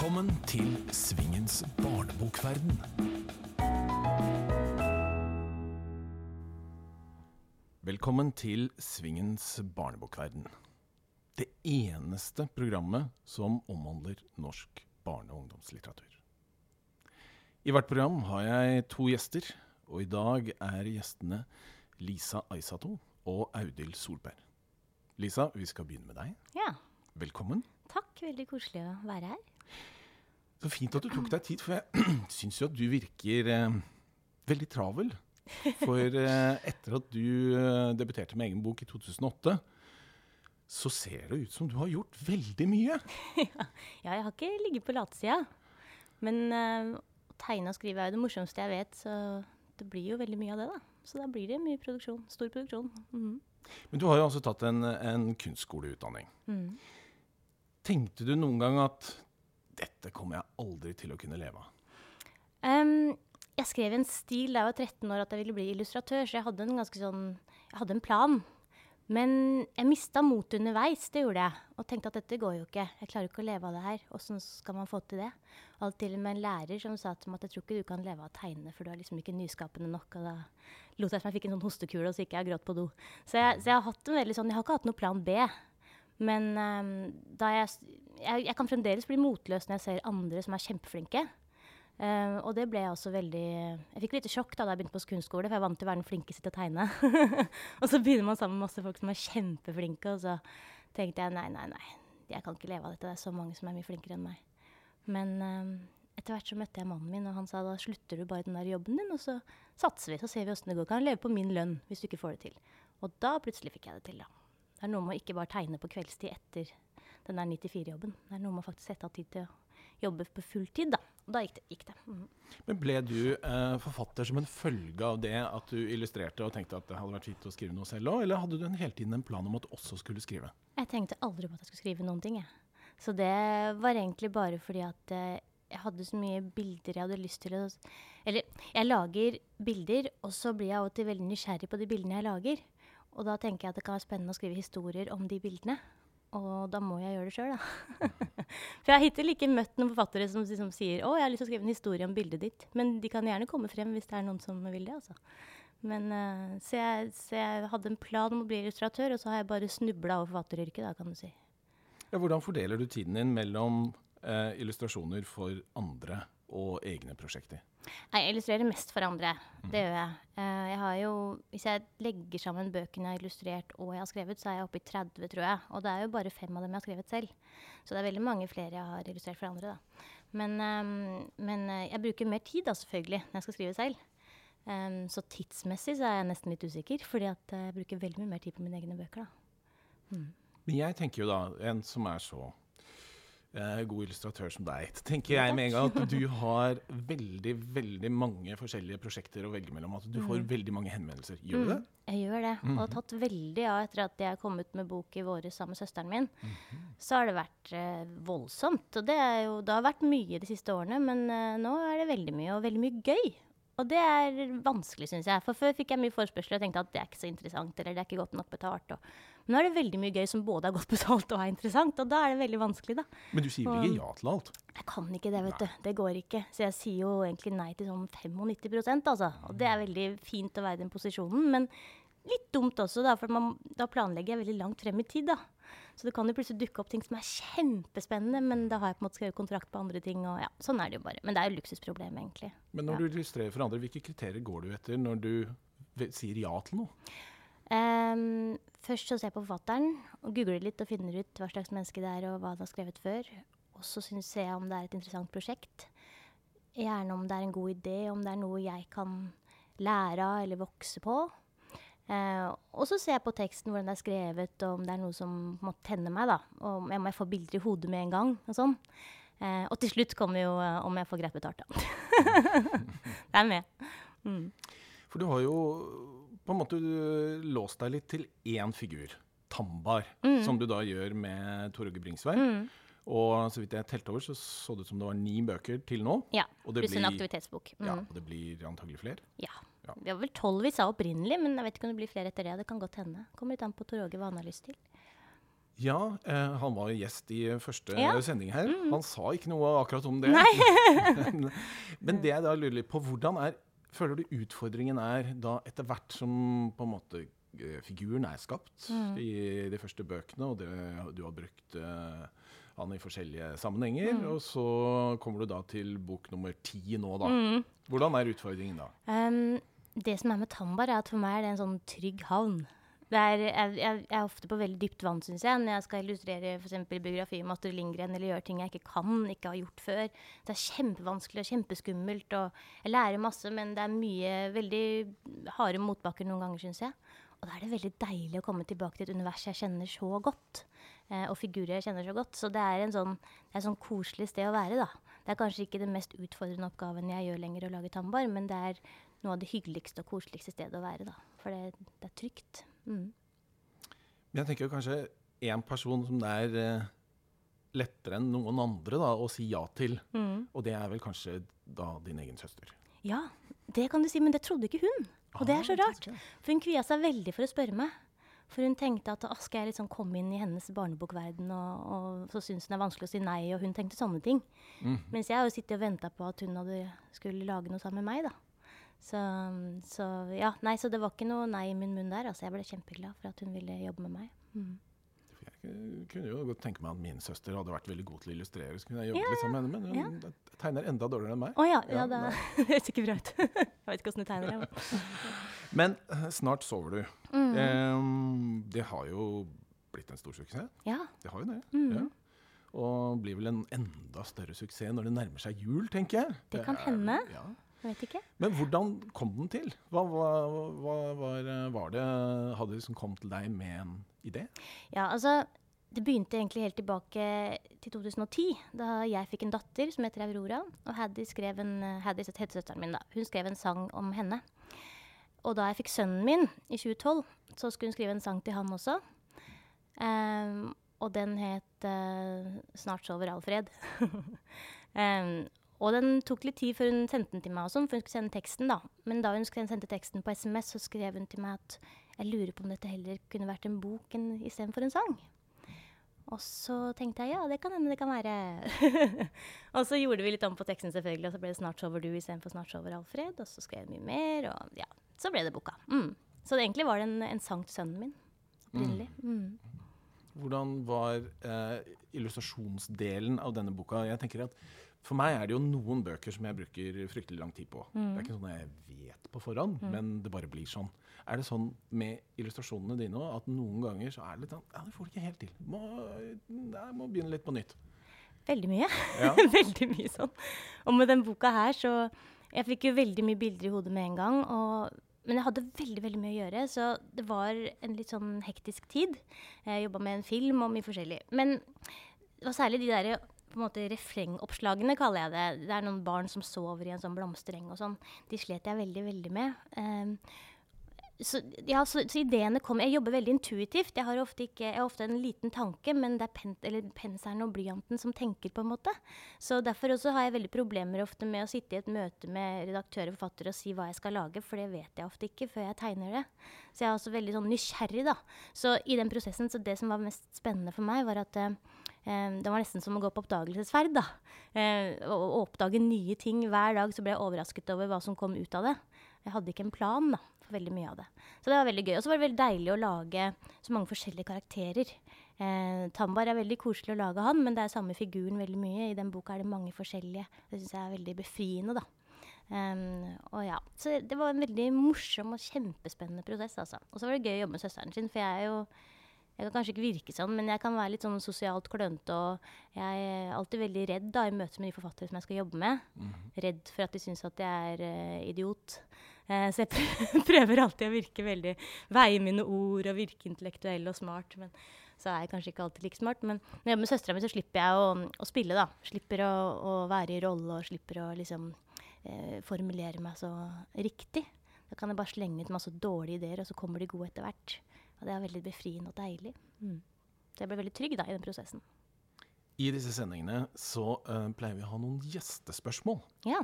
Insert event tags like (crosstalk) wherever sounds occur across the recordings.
Velkommen til Svingens barnebokverden. Velkommen til Svingens barnebokverden. Det eneste programmet som omhandler norsk barne- og ungdomslitteratur. I hvert program har jeg to gjester, og i dag er gjestene Lisa Aisato og Audhild Solberg. Lisa, vi skal begynne med deg. Ja, Velkommen. takk. Veldig koselig å være her. Så fint at du tok deg tid, for jeg (clears throat) syns jo at du virker eh, veldig travel. For eh, etter at du eh, debuterte med egen bok i 2008, så ser det ut som du har gjort veldig mye. (laughs) Ja, jeg har ikke ligget på latsida. Men eh, å tegne og skrive er jo det morsomste jeg vet, så det blir jo veldig mye av det, da. Så da blir det mye produksjon. Stor produksjon. Mhm. Men du har jo altså tatt en, en kunstskoleutdanning. Mm. Tenkte du noen gang at dette kommer jeg aldri til å kunne leve av? Um, jeg skrev en stil da jeg var 13 år at jeg ville bli illustratør, så jeg hadde en sånn Jeg hadde en plan. Men jeg mista motet underveis, det gjorde jeg. Og tenkte at dette går jo ikke. Jeg klarer ikke å leve av det her. Åssen skal man få til det? Alt til og med en lærer som sa til meg at jeg tror ikke du kan leve av å tegne, for du er liksom ikke nyskapende nok. Og da lot jeg som jeg fikk en sånn hostekule, og så gikk jeg og gråt på do. Så jeg, så jeg har hatt en veldig sånn Jeg har ikke hatt noe plan B. Men um, da jeg, jeg Jeg kan fremdeles bli motløs når jeg ser andre som er kjempeflinke. Uh, og det ble jeg også veldig Jeg fikk litt sjokk da, da jeg begynte på kunstskole, for jeg er vant til å være den flinkeste til å tegne. (laughs) og så begynner man sammen med masse folk som er kjempeflinke, og så tenkte jeg nei, nei, nei, jeg kan ikke leve av dette. Det er så mange som er mye flinkere enn meg. Men uh, etter hvert så møtte jeg mannen min, og han sa da slutter du bare den der jobben din, og så satser vi, så ser vi åssen det går. Kan leve på min lønn hvis du ikke får det til. Og da plutselig fikk jeg det til, da. Det er noe med å ikke bare tegne på kveldstid etter den der 94-jobben. Det er noe med å faktisk sette av tid til å jobbe på fulltid, da. Og da gikk det. Gikk det. Mm. Men ble du eh, forfatter som en følge av det at du illustrerte og tenkte at det hadde vært fint å skrive noe selv òg, eller hadde du en, hele tiden en plan om at du også skulle skrive? Jeg tenkte aldri på at jeg skulle skrive noen ting, jeg. Så det var egentlig bare fordi at eh, jeg hadde så mye bilder jeg hadde lyst til å Eller jeg lager bilder, og så blir jeg til veldig nysgjerrig på de bildene jeg lager. Og da tenker jeg at det kan være spennende å skrive historier om de bildene. Og da må jeg gjøre det sjøl, da. (laughs) For jeg har hittil ikke møtt noen forfattere som som, sier 'Å, jeg har lyst til å skrive en historie om bildet ditt'. Men de kan gjerne komme frem hvis det er noen som vil det, altså. Men, uh, så, jeg, så jeg hadde en plan om å bli illustratør, og så har jeg bare snubla over forfatteryrket, da, kan du si. Ja, hvordan fordeler du tiden din mellom uh, illustrasjoner for andre og egne prosjekter? Nei, jeg illustrerer mest for andre. Det gjør jeg. Eh, jeg har jo, hvis jeg legger sammen bøkene jeg har illustrert og jeg har skrevet, så er jeg oppe i 30, tror jeg. Og det er jo bare fem av dem jeg har skrevet selv. Så det er veldig mange flere jeg har illustrert for andre. da. Men, ehm, men eh, jeg bruker mer tid da, selvfølgelig, når jeg skal skrive selv. Så tidsmessig så er jeg nesten litt usikker, fordi at eh, jeg bruker veldig mye mer tid på mine egne bøker. da. Men jeg tenker jo da, en som er så eh, god illustratør som deg, tenker jeg med en gang at du har veldig, veldig mange forskjellige prosjekter å velge mellom. At du får veldig mange henvendelser. Gjør du det? Jeg gjør det. Og har tatt veldig av etter at jeg kom ut med bok i våre sammen med søsteren min. Så har det vært eh, voldsomt. Og det, er jo, det har vært mye de siste årene, men eh, nå er det veldig mye, og veldig mye gøy. Og det er vanskelig, syns jeg. For før fikk jeg mye forespørsler og tenkte at det er ikke så interessant, eller det er ikke godt nok betalt. Og, men nå er det veldig mye gøy som både er godt betalt og er interessant, og da er det veldig vanskelig, da. Men du sier vel ikke ja til alt? Jeg kan ikke det, vet du. Det går ikke. Så jeg sier jo egentlig nei til sånn 95% altså. Og det er veldig fint å være i den posisjonen, men litt dumt også, da. For man, da planlegger jeg veldig langt frem i tid, da. Så det kan jo plutselig dukke opp ting som er kjempespennende, men da har jeg på en måte skrevet kontrakt på andre ting, og ja, sånn er det jo bare. Men det er jo luksusproblem, egentlig. Men når du illustrerer for andre, hvilke kriterier går du etter når du sier ja til noe? Ehm, først så ser jeg på forfatteren og googler litt og finner ut hva slags menneske det er og hva han har skrevet før. Og så ser jeg om det er et interessant prosjekt. Gjerne om det er en god idé, om det er noe jeg kan lære av eller vokse på. Uh, og så ser jeg på teksten hvordan det er skrevet, og om det er noe som må tenne meg. da. Og om jeg må få bilder i hodet med en gang. Og sånn. Uh, og til slutt kommer jo uh, om jeg får greit betalt, da. det er med. Mm. For du har jo på en måte øh, låst deg litt til én figur, Tambar, som du da gjør med Tor Åge Mm. Og så vidt jeg telte over, så så det ut som det var ni bøker til nå. Ja. Og det Pluss en aktivitetsbok. Mm. Ja, og det blir antagelig flere. Ja. Ja. Vi var vel tolv vi sa opprinnelig, men jeg vet ikke om det blir flere etter det. Det kan godt hende. Kommer litt an på Tor Åge hva han har lyst til. Ja, eh, han var gjest i første Ja. sending her. Mm. Han sa ikke noe akkurat om det. (laughs) (laughs) men det jeg da lurer litt på, hvordan er Føler du utfordringen er da etter hvert som på en måte eh, figuren er skapt Mm. i de første bøkene, og det, du har brukt uh, han i forskjellige sammenhenger, Mm. og så kommer du da til bok nummer ti nå, da. Mm. Hvordan er utfordringen da? Um, det som er med Tambar, er at for meg er det en sånn trygg havn. Er, jeg, jeg, er ofte på veldig dypt vann, syns jeg, når jeg skal illustrere f.eks. biografi om Astrid Lindgren, eller gjøre ting jeg ikke kan, ikke har gjort før. Det er kjempevanskelig og kjempeskummelt, og jeg lærer masse, men det er mye veldig harde motbakker noen ganger, syns jeg. Og da er det veldig deilig å komme tilbake til et univers jeg kjenner så godt. Eh, og figurer jeg kjenner så godt. Så det er en sånn, det er sånn koselig sted å være, da. Det er kanskje ikke den mest utfordrende oppgaven jeg gjør lenger, å lage tambar, men det er noe av det hyggeligste og koseligste stedet å være, da. For det, det er trygt. Mm. Men jeg tenker kanskje en person som det er eh, lettere enn noen andre da, å si ja til, Mm. og det er vel kanskje da din egen søster. Ja, det kan du si, men det trodde ikke hun. Og det er så Ah, rart. For hun kvia seg veldig for å spørre meg. For hun tenkte at jeg liksom komme inn i hennes barnebokverden, og, og så syns hun det er vanskelig å si nei, og hun tenkte sånne ting. Mm. Mens jeg har jo sittet og venta på at hun hadde, skulle lage noe sammen med meg, da. Så, så ja, nei, så det var ikke noe nei i min munn der. Altså, jeg ble kjempeglad for at hun ville jobbe med meg. Mm. Jeg kunne jo godt tenke meg at min søster hadde vært veldig god til å illustrere. Så kunne jeg jobbet litt sammen med henne, men hun tegner enda dårligere enn meg. Å ja, ja, Ja, (laughs) det høres ikke bra ut. (laughs) jeg vet ikke åssen du tegner det. (laughs) men- eh, snart sover du. Mm. Um, det har jo blitt en stor suksess. Ja. Det har jo det. Mm. Ja. Og blir vel en enda større suksess når det nærmer seg jul, tenker jeg. Det kan hende. Ja. Vet ikke. Men hvordan kom den til? Hva, hva, hva var, var det Hadde det liksom kommet til deg med en idé? Ja, altså Det begynte egentlig helt tilbake til 2010, da jeg fikk en datter som heter Aurora. Og Haddy skrev en, Haddy heter søsteren min, da. Hun skrev en sang om henne. Og da jeg fikk sønnen min i 2012, så skulle hun skrive en sang til han også. Um, og den het uh, 'Snart sover Alfred'. (laughs) Ehm, og den tok litt tid før hun sendte den til meg, og sånn, for hun skulle sende teksten. da. Men da hun sendte teksten på SMS, så skrev hun til meg at jeg lurer på om dette heller kunne vært en bok enn- istedenfor en sang. Og så tenkte jeg ja, det kan hende det kan være. (laughs) og så gjorde vi litt om på teksten, selvfølgelig, og så ble det 'Snart sover du' istedenfor 'Snart sover Alfred'. Og så skrev jeg mye mer, og ja, så ble det boka. Mm. Så det, egentlig var det en, en sang til sønnen min opprinnelig. Mm. Hvordan var eh, illustrasjonsdelen av denne boka? Jeg tenker at For meg er det jo noen bøker som jeg bruker fryktelig lang tid på. Mm. Det er ikke sånn jeg vet på forhånd, men det bare blir sånn. Er det sånn med illustrasjonene dine òg at noen ganger så er det litt sånn Ja, det får du ikke helt til. Må, jeg må begynne litt på nytt. Veldig mye. Ja. (laughs) veldig mye sånn. Og med den boka her, så Jeg fikk jo veldig mye bilder i hodet med en gang. Og, men jeg hadde veldig veldig mye å gjøre, så det var en litt sånn hektisk tid. Jeg jobba med en film og mye forskjellig. Men det var særlig de der på en måte refrengoppslagene, kaller jeg det. Det er noen barn som sover i en sånn blomstereng og sånn. De slet jeg veldig, veldig med. Um, så, ja, så, så ideene kommer Jeg jobber veldig intuitivt. Jeg har ofte, ikke, jeg har ofte en liten tanke, men det er pen, penselen og blyanten som tenker, på en måte. Så derfor også har jeg veldig problemer ofte med å sitte i et møte med redaktører og forfatter og si hva jeg skal lage, for det vet jeg ofte ikke før jeg tegner det. Så jeg er også veldig sånn nysgjerrig, da. Så i den prosessen, så det som var mest spennende for meg, var at eh, det var nesten som å gå på oppdagelsesferd, da. Eh, å, å oppdage nye ting hver dag, så ble jeg overrasket over hva som kom ut av det. Jeg hadde ikke en plan, da veldig mye av det. Så det var veldig gøy. Og så var det veldig deilig å lage så mange forskjellige karakterer. Eh, Tambar er veldig koselig å lage han, men det er samme figuren veldig mye. I den boka er det mange forskjellige. Det syns jeg er veldig befriende, da. Um, og ja, Så det var en veldig morsom og kjempespennende prosess, altså. Og så var det gøy å jobbe med søsteren sin, for jeg er jo jeg kan kanskje ikke virke sånn, men jeg kan være litt sånn sosialt klønete. Og jeg er alltid veldig redd da, i møte med de forfattere som jeg skal jobbe med. Redd for at de syns at jeg er uh, idiot. Uh, så jeg (laughs) prøver alltid å virke veldig Veie mine ord og virke intellektuell og smart. Men så er jeg kanskje ikke alltid like smart. Men når jeg jobber med søstera mi, så slipper jeg å, å, spille, da. Slipper å, å være i rolle og slipper å liksom eh, formulere meg så riktig. Da kan jeg bare slenge ut masse dårlige ideer, og så kommer de gode etter hvert. Og det er veldig befriende og deilig. Mm. Så jeg ble veldig trygg da, i den prosessen. I disse sendingene så uh, pleier vi å ha noen gjestespørsmål. Ja.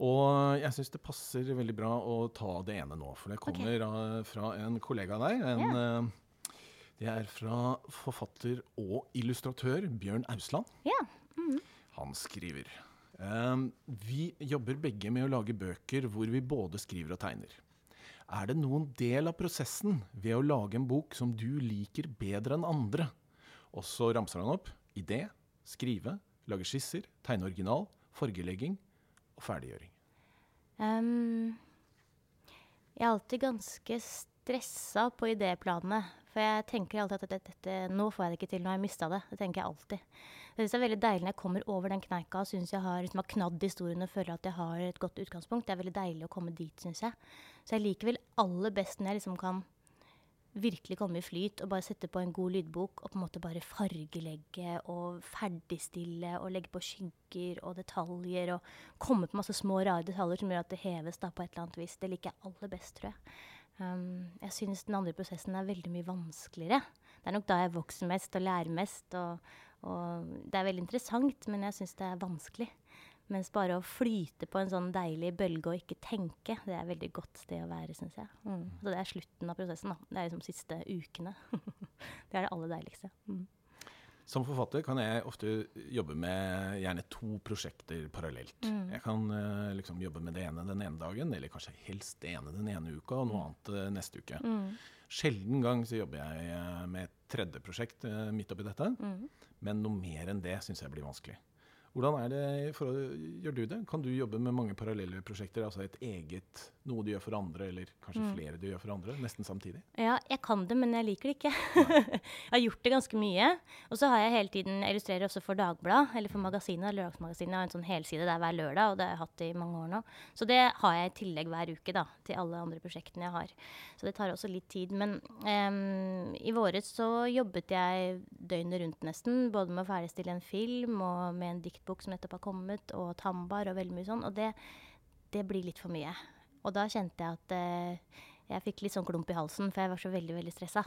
Og jeg syns det passer veldig bra å ta det ene nå, for det kommer okay. fra en kollega av deg. En uh, Det er fra forfatter og illustratør Bjørn Ausland. Ja. Han skriver ehm, Vi jobber begge med å lage bøker hvor vi både skriver og tegner. Er det noen del av prosessen ved å lage en bok som du liker bedre enn andre? Og så ramser han opp idé, skrive, lage skisser, tegne original, fargelegging og ferdiggjøring. Um, jeg er alltid ganske stressa på idéplanet. For jeg tenker alltid at dette, dette, nå får jeg det ikke til, nå har jeg mista det. Det tenker jeg alltid. Det synes det er veldig deilig når jeg kommer over den kneika og syns jeg har, liksom, har knadd historien og føler at jeg har et godt utgangspunkt. Det er veldig deilig å komme dit, syns jeg. Så jeg liker vel aller best når jeg liksom kan virkelig komme i flyt og bare sette på en god lydbok og på en måte bare fargelegge og ferdigstille og legge på skygger og detaljer og komme på masse små, rare detaljer som gjør at det heves da på et eller annet vis. Det liker jeg aller best, tror jeg. Um, jeg syns den andre prosessen er veldig mye vanskeligere. Det er nok da jeg vokser mest og lærer mest. Og, og det er veldig interessant, men jeg syns det er vanskelig. Mens bare å flyte på en sånn deilig bølge og ikke tenke, det er et veldig godt sted å være, syns jeg. Mm. Så det er slutten av prosessen, da. Det er liksom siste ukene. (laughs) det er det aller deiligste. Mm. Som forfatter kan jeg ofte jobbe med gjerne to prosjekter parallelt. Mm. Jeg kan uh, liksom jobbe med det ene den ene dagen, eller kanskje helst det ene den ene uka, og noe annet uh, neste uke. Mm. Sjelden gang så jobber jeg eh, med et tredje prosjekt midt oppi dette, Mm. men noe mer enn det syns jeg blir vanskelig. Hvordan er det for, gjør du det? Kan du jobbe med mange parallelle prosjekter? Altså et eget, noe du gjør for andre, eller kanskje Mm. flere du gjør for andre, nesten samtidig? Ja, jeg kan det, men jeg liker det ikke. (laughs) jeg har gjort det ganske mye. Og så har jeg hele tiden illustrerer også for Dagbladet, eller for Magasinet, Lørdagsmagasinet. Jeg har en sånn helside der hver lørdag, og det har jeg hatt i mange år nå. Så det har jeg i tillegg hver uke, da, til alle andre prosjektene jeg har. Så det tar også litt tid. Men um, i våres så jobbet jeg døgnet rundt nesten, både med å ferdigstille en film og med en diktbok som nettopp har kommet, og Tambar og veldig mye sånn. Og det, det blir litt for mye. Og da kjente jeg at eh, jeg fikk litt sånn klump i halsen, for jeg var så veldig veldig stressa.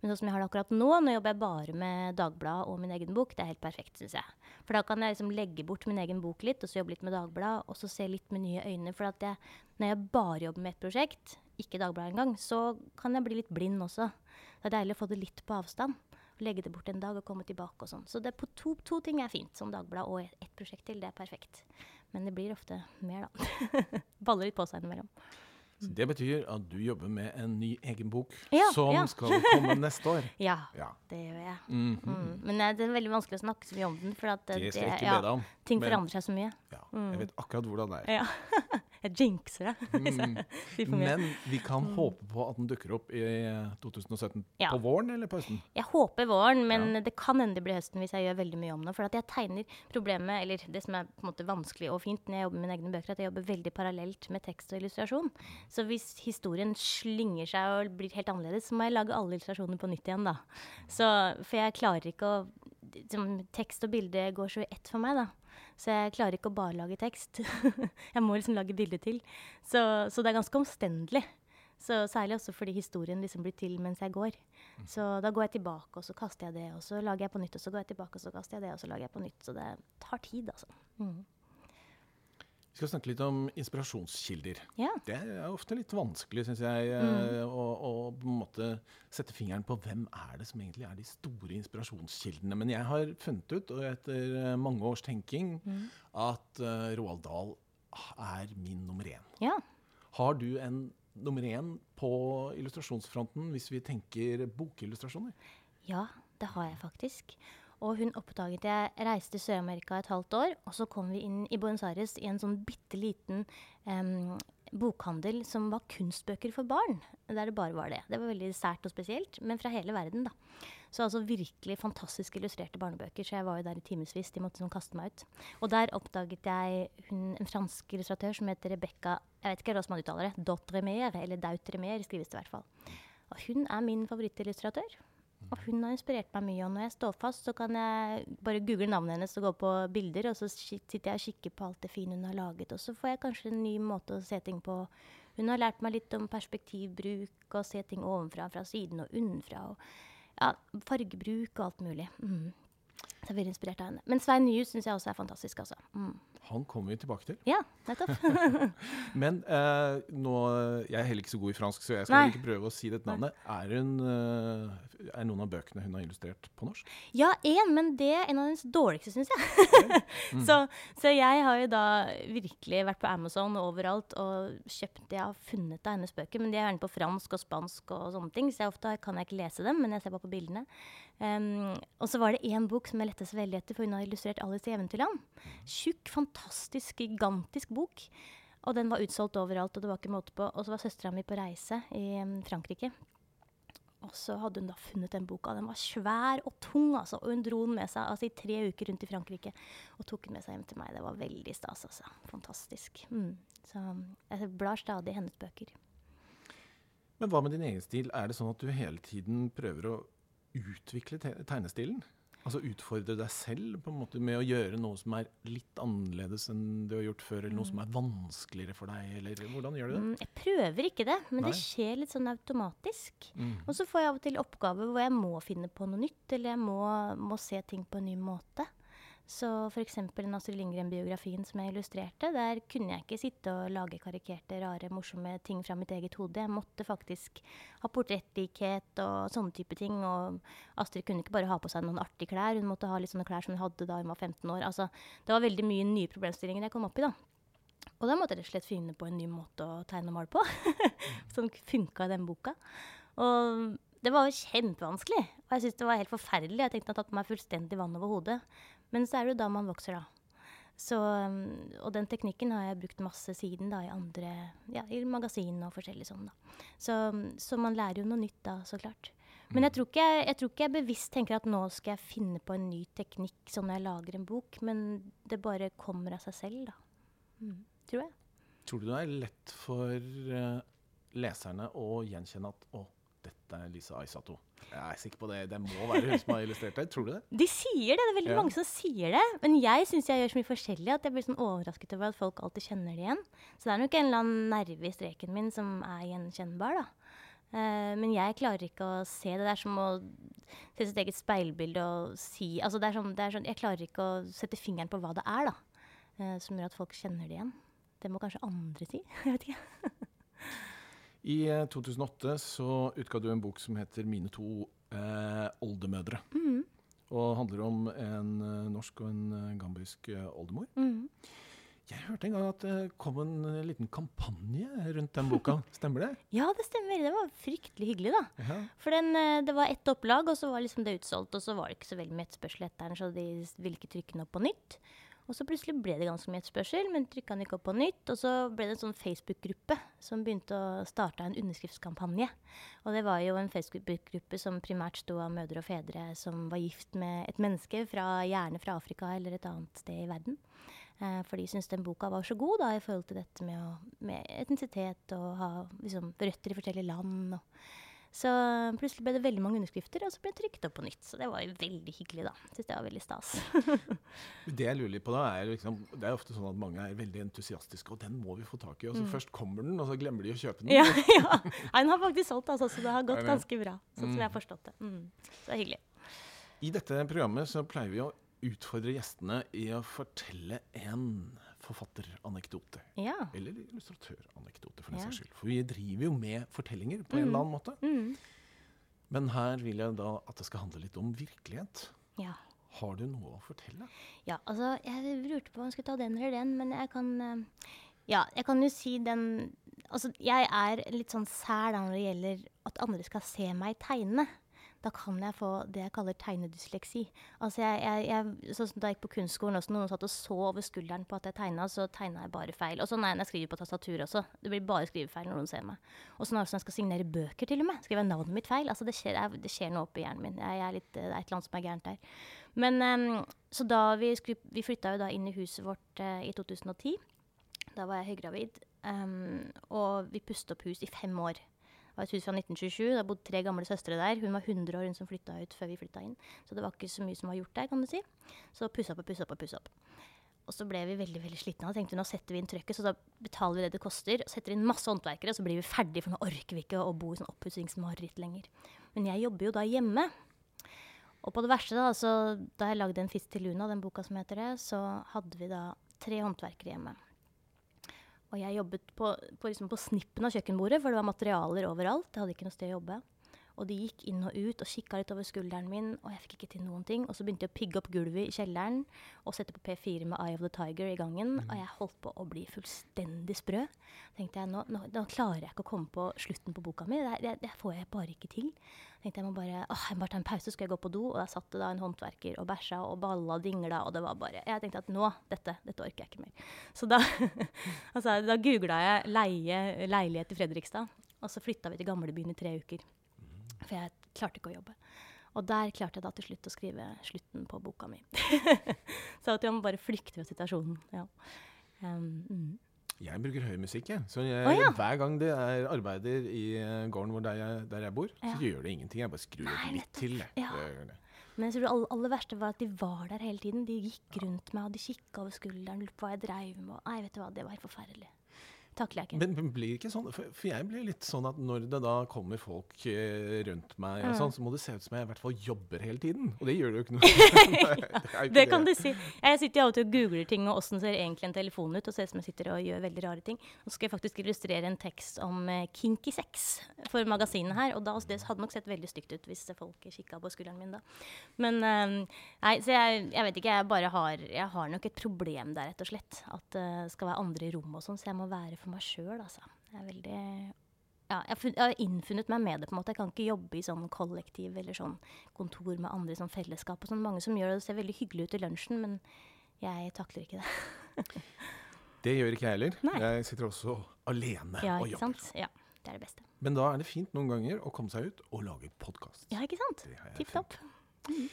Men sånn som jeg har det akkurat nå, nå jobber jeg bare med Dagbladet og min egen bok. Det er helt perfekt, syns jeg. For da kan jeg liksom legge bort min egen bok litt, og så jobbe litt med Dagbladet, og så se litt med nye øyne. For jeg, når jeg bare jobber med ett prosjekt, ikke Dagbladet engang, så kan jeg bli litt blind også. Det er deilig å få det litt på avstand. Legge det bort en dag og komme tilbake og sånn. Så det på to, to ting er fint, som Dagbladet og ett et prosjekt til. Det er perfekt. Men det blir ofte mer, da. (laughs) Baller litt på seg innimellom. Så det betyr at du jobber med en ny egen bok Ja, som ja. skal komme neste år. (laughs) Ja, Ja. det gjør jeg. Mhm. Mm. Men eh, det er veldig vanskelig å snakke så mye om den, for at det, Det ja, om. ting forandrer seg så mye. Ja, jeg vet akkurat hvordan det er. (laughs) Jeg jinxer det (laughs) Mm. Men vi kan håpe på at den dukker opp i 2017 Ja. på våren eller på høsten. Jeg håper våren, men Ja. det kan hende det blir høsten hvis jeg gjør veldig mye om det. For at jeg tegner problemet, eller det som er på en måte vanskelig og fint når jeg jobber med mine egne bøker, at jeg jobber veldig parallelt med tekst og illustrasjon. Så hvis historien slynger seg og blir helt annerledes, så må jeg lage alle illustrasjoner på nytt igjen, da. Så, for jeg klarer ikke å Tekst og bilde går så i ett for meg, da. Så jeg klarer ikke å bare lage tekst. (laughs) jeg må liksom lage bilde til. Så, så det er ganske omstendelig. Så Særlig også fordi historien liksom blir til mens jeg går. Så da går jeg tilbake, og så kaster jeg det, og så lager jeg på nytt, og så går jeg tilbake, og så kaster jeg det, og så lager jeg på nytt. Så det tar tid, altså. Mm. Vi skal snakke litt om inspirasjonskilder. Ja. Det er ofte litt vanskelig, syns jeg, eh, Mm. å, å på en måte sette fingeren på hvem er det som egentlig er de store inspirasjonskildene. Men jeg har funnet ut, og etter eh, mange års tenking, Mm. at uh, Roald Dahl er min nummer én. ja. Har du en nummer én på illustrasjonsfronten hvis vi tenker bokillustrasjoner? Ja, det har jeg faktisk. Og hun oppdaget jeg reiste til Sør-Amerika et halvt år, og så kom vi inn i Buenos Aires i en sånn bitte liten um, bokhandel som var kunstbøker for barn. Der det bare var det. Det var veldig sært og spesielt, men fra hele verden, da. Så altså virkelig fantastisk illustrerte barnebøker. Så jeg var jo der i timevis. De måtte sånn kaste meg ut. Og der oppdaget jeg hun, en fransk illustratør som heter Rebecca Jeg vet ikke hvordan man uttaler det. Dautremer, eller Dautremer skrives det i hvert fall. Og hun er min favorittillustratør. Og hun har inspirert meg mye. Og når jeg står fast, så kan jeg bare google navnet hennes og gå på bilder, og så sitter jeg og kikker på alt det fine hun har laget. Og så får jeg kanskje en ny måte å se ting på. Hun har lært meg litt om perspektivbruk, og se ting ovenfra, fra siden og unnenfra. Og ja, fargebruk og alt mulig. Mm. Så er veldig inspirert av henne. Men Svein Nyhus syns jeg også er fantastisk, altså. Mm. Han kommer vi tilbake til. Ja, nettopp. (laughs) (laughs) Men eh, nå Jeg er heller ikke så god i fransk, så jeg skal Nei. ikke prøve å si dette navnet. Er, hun, eh, er noen av bøkene hun har illustrert på norsk? Ja, én, men det er en av hennes dårligste, syns jeg. (laughs) så, så jeg har jo da virkelig vært på Amazon og overalt og kjøpt det Jeg har funnet av hennes bøker, men de er gjerne på fransk og spansk og sånne ting, så jeg ofte kan jeg ikke lese dem, men jeg ser bare på bildene. Um, og så var det én bok som jeg lette så veldig etter, for hun har illustrert Alice i Eventyrland. Tjukk, fantastisk, gigantisk bok. Og den var utsolgt overalt, og det var ikke måte på. Og så var søstera mi på reise i um, Frankrike. Og så hadde hun da funnet den boka. Den var svær og tung, altså. Og hun dro den med seg altså, i tre uker rundt i Frankrike. Og tok den med seg hjem til meg. Det var veldig stas, altså. Fantastisk. Mm. Så jeg blar stadig i hennes bøker. Men hva med din egen stil? Er det sånn at du hele tiden prøver å utvikle tegnestilen? Altså utfordre deg selv på en måte med å gjøre noe som er litt annerledes enn du har gjort før, eller noe som er vanskeligere for deg, eller hvordan gjør du det? Mm, jeg prøver ikke det, men Nei. det skjer litt sånn automatisk. Mm. Og så får jeg av og til oppgaver hvor jeg må finne på noe nytt, eller jeg må, må se ting på en ny måte. Så f.eks. den Astrid Lindgren-biografien som jeg illustrerte, der kunne jeg ikke sitte og lage karikerte, rare, morsomme ting fra mitt eget hode. Jeg måtte faktisk ha portrettlikhet og sånne type ting. Og Astrid kunne ikke bare ha på seg noen artige klær, hun måtte ha litt sånne klær som hun hadde da hun var 15 år. Altså, det var veldig mye nye problemstillinger jeg kom opp i, da. Og da måtte jeg rett og slett finne på en ny måte å tegne og male på, (laughs) som funka i den boka. Og det var jo kjempevanskelig. Og jeg syntes det var helt forferdelig. Jeg tenkte at jeg hadde tatt meg fullstendig vann over hodet. Men så er det jo da man vokser, da. Så, um, og den teknikken har jeg brukt masse siden da, i andre, ja, i magasin og forskjellig sånn. da. Så, så man lærer jo noe nytt da, så klart. Men jeg tror, ikke jeg, jeg tror ikke jeg bevisst tenker at nå skal jeg finne på en ny teknikk sånn når jeg lager en bok, men det bare kommer av seg selv, da. Mm, tror jeg. Tror du det er lett for uh, leserne å gjenkjenne at å, dette er Lisa Aisato? Jeg er sikker på det. Det må være hun som har illustrert det. Tror du det? De sier det, det er veldig Ja. mange som sier det. Men jeg syns jeg gjør så mye forskjellig at jeg blir sånn overrasket over at folk alltid kjenner det igjen. Så det er nok en eller annen nerve i streken min som er gjenkjennbar, da. Eh, men jeg klarer ikke å se det. Det er som å se sitt eget speilbilde og si Altså det er sånn, det er sånn Jeg klarer ikke å sette fingeren på hva det er, da. eh, som gjør at folk kjenner det igjen. Det må kanskje andre si. (laughs) Jeg vet ikke. I eh, 2008 så utga du en bok som heter 'Mine to eh, oldemødre'. Mm. Og handler om en eh, norsk og en eh, gambisk eh, oldemor. Mm. Jeg hørte en gang at det kom en eh, liten kampanje rundt den boka. (laughs) Stemmer det? Ja, det stemmer. Det var fryktelig hyggelig, da. Ja. For den, eh, det var ett opplag, og så var liksom det utsolgt. Og så var det ikke så veldig mye etterspørsel etter den, så de ville ikke trykke den opp på nytt. Og så plutselig ble det ganske mye etterspørsel, men trykka den ikke opp på nytt. Og så ble det en sånn Facebook-gruppe som begynte å starte en underskriftskampanje. Og det var jo en Facebook-gruppe som primært sto av mødre og fedre som var gift med et menneske, fra, gjerne fra Afrika eller et annet sted i verden. Eh, for de syntes den boka var så god da, i forhold til dette med, å, med etnisitet og ha liksom, røtter i forskjellige land. Og. Så plutselig ble det veldig mange underskrifter, og så ble det trykt opp på nytt. Så det var jo veldig hyggelig, da. Syns det var veldig stas. (laughs) Det jeg lurer litt på da, er liksom, det er ofte sånn at mange er veldig entusiastiske, og den må vi få tak i. Og så først kommer den, og så glemmer de å kjøpe den. Mm. ja, (laughs) ja. Den har faktisk solgt, altså, så det har gått ganske bra. Sånn som jeg har forstått det. Mm. Så det er hyggelig. I dette programmet så pleier vi å utfordre gjestene i å fortelle en forfatteranekdote. Ja. Eller illustratøranekdote, for den Ja. saks skyld. For vi driver jo med fortellinger på en Mhm. eller annen måte. Mm. Men her vil jeg da at det skal handle litt om virkelighet. ja. Har du noe å fortelle? Ja, altså, jeg lurte på om jeg skulle ta den eller den, men jeg kan eh, Ja, jeg kan jo si den Altså, jeg er litt sånn sær da når det gjelder at andre skal se meg tegne. Da kan jeg få det jeg kaller tegnedysleksi. Altså, jeg, jeg, jeg, sånn som Da jeg gikk på kunstskolen, også, noen satt og så over skulderen på at jeg tegna, så tegna jeg bare feil. Og sånn er det når jeg skriver på tastatur også. Det blir bare skrivefeil når noen ser meg. Og sånn er det når jeg skal signere bøker, til og med. Skriver jeg navnet mitt feil. Altså, det skjer, jeg, det skjer noe oppi hjernen min. Litt, det er et eller annet som er gærent der. Men um, så da vi, vi flytta jo da inn i huset vårt uh, i 2010. Da var jeg høygravid. Um, og vi pustet opp hus i fem år. Var et hus fra 1927. Det bodde tre gamle søstre der. Hun var 100 år, hun som flytta ut før vi flytta inn. Så det var ikke så mye som var gjort der, kan du si. Så pussa opp og pussa opp og pussa opp. Og så ble vi veldig veldig slitne og tenkte nå setter vi inn trøkket, så da betaler vi det det koster. og Setter inn masse håndverkere, og så blir vi ferdige, for nå orker vi ikke å bo i sånn oppussingsmareritt lenger. Men jeg jobber jo da hjemme. Og på det verste, da, så da jeg lagde en fisk til Luna, den boka som heter det, så hadde vi da tre håndverkere hjemme. Og jeg jobbet på, på, liksom på snippen av kjøkkenbordet, for det var materialer overalt. Jeg hadde ikke noe sted å jobbe. Og de gikk inn og ut og kikka litt over skulderen min, og jeg fikk ikke til noen ting. Og så begynte jeg å pigge opp gulvet i kjelleren og sette på P4 med Eye of the Tiger i gangen. Og jeg holdt på å bli fullstendig sprø. tenkte jeg, nå, nå, nå klarer jeg ikke å komme på slutten på boka mi. Det, det, det får jeg bare ikke til. tenkte Jeg må bare åh, jeg må bare ta en pause, så skal jeg gå på do. Og der satt det da en håndverker og bæsja og balla og dingla, og det var bare Jeg tenkte at nå, dette, dette orker jeg ikke mer. Så da, (laughs) altså, da googla jeg leie leilighet i Fredrikstad. Og så flytta vi til gamlebyen i tre uker. For jeg klarte ikke å jobbe. Og der klarte jeg da til slutt å skrive slutten på boka mi. (laughs) så at jeg må bare flykte fra situasjonen. Ja. Um, mm. Jeg bruker høy musikk, jeg. Så jeg, oh, ja. hver gang det er arbeider i gården der jeg, der jeg bor, ja. så gjør det ingenting. Jeg bare skrur Nei, litt til. Ja. Men jeg tror det aller, verste var at de var der hele tiden. De gikk rundt meg, og de kikka over skulderen, lurte på hva jeg dreiv med. Nei, vet du hva, det var helt forferdelig takler jeg ikke. Men, men blir ikke sånn, for, for, jeg blir litt sånn at når det da kommer folk eh, rundt meg, og mm. sånn, så må det se ut som jeg i hvert fall jobber hele tiden. Og det gjør det jo ikke noe. (laughs) (laughs) det, det, det kan du si. Jeg sitter jo av og til og googler ting, og åssen ser egentlig en telefon ut, og ser ut som jeg sitter og gjør veldig rare ting. Nå skal jeg faktisk illustrere en tekst om uh, kinky sex for magasinet her, og da, det hadde nok sett veldig stygt ut hvis folk kikka på skulderen min da. Men uh, nei, så jeg, jeg, vet ikke, jeg bare har, jeg har nok et problem der, rett og slett. At det uh, skal være andre i rommet og sånn, så jeg må være for meg sjøl, altså. Jeg er veldig ja, jeg har innfunnet meg med det. på en måte. Jeg kan ikke jobbe i sånn kollektiv eller sånn kontor med andre i sånn fellesskap. og sånn. Mange som gjør det, det ser veldig hyggelig ut i lunsjen, men jeg takler ikke det. (laughs) det gjør ikke jeg heller. Nei. Jeg sitter også alene ja, og jobber. Sant? Ja, det er det beste. Men da er det fint noen ganger å komme seg ut og lage podkast. Ja, ikke sant? Tipp topp. Mm.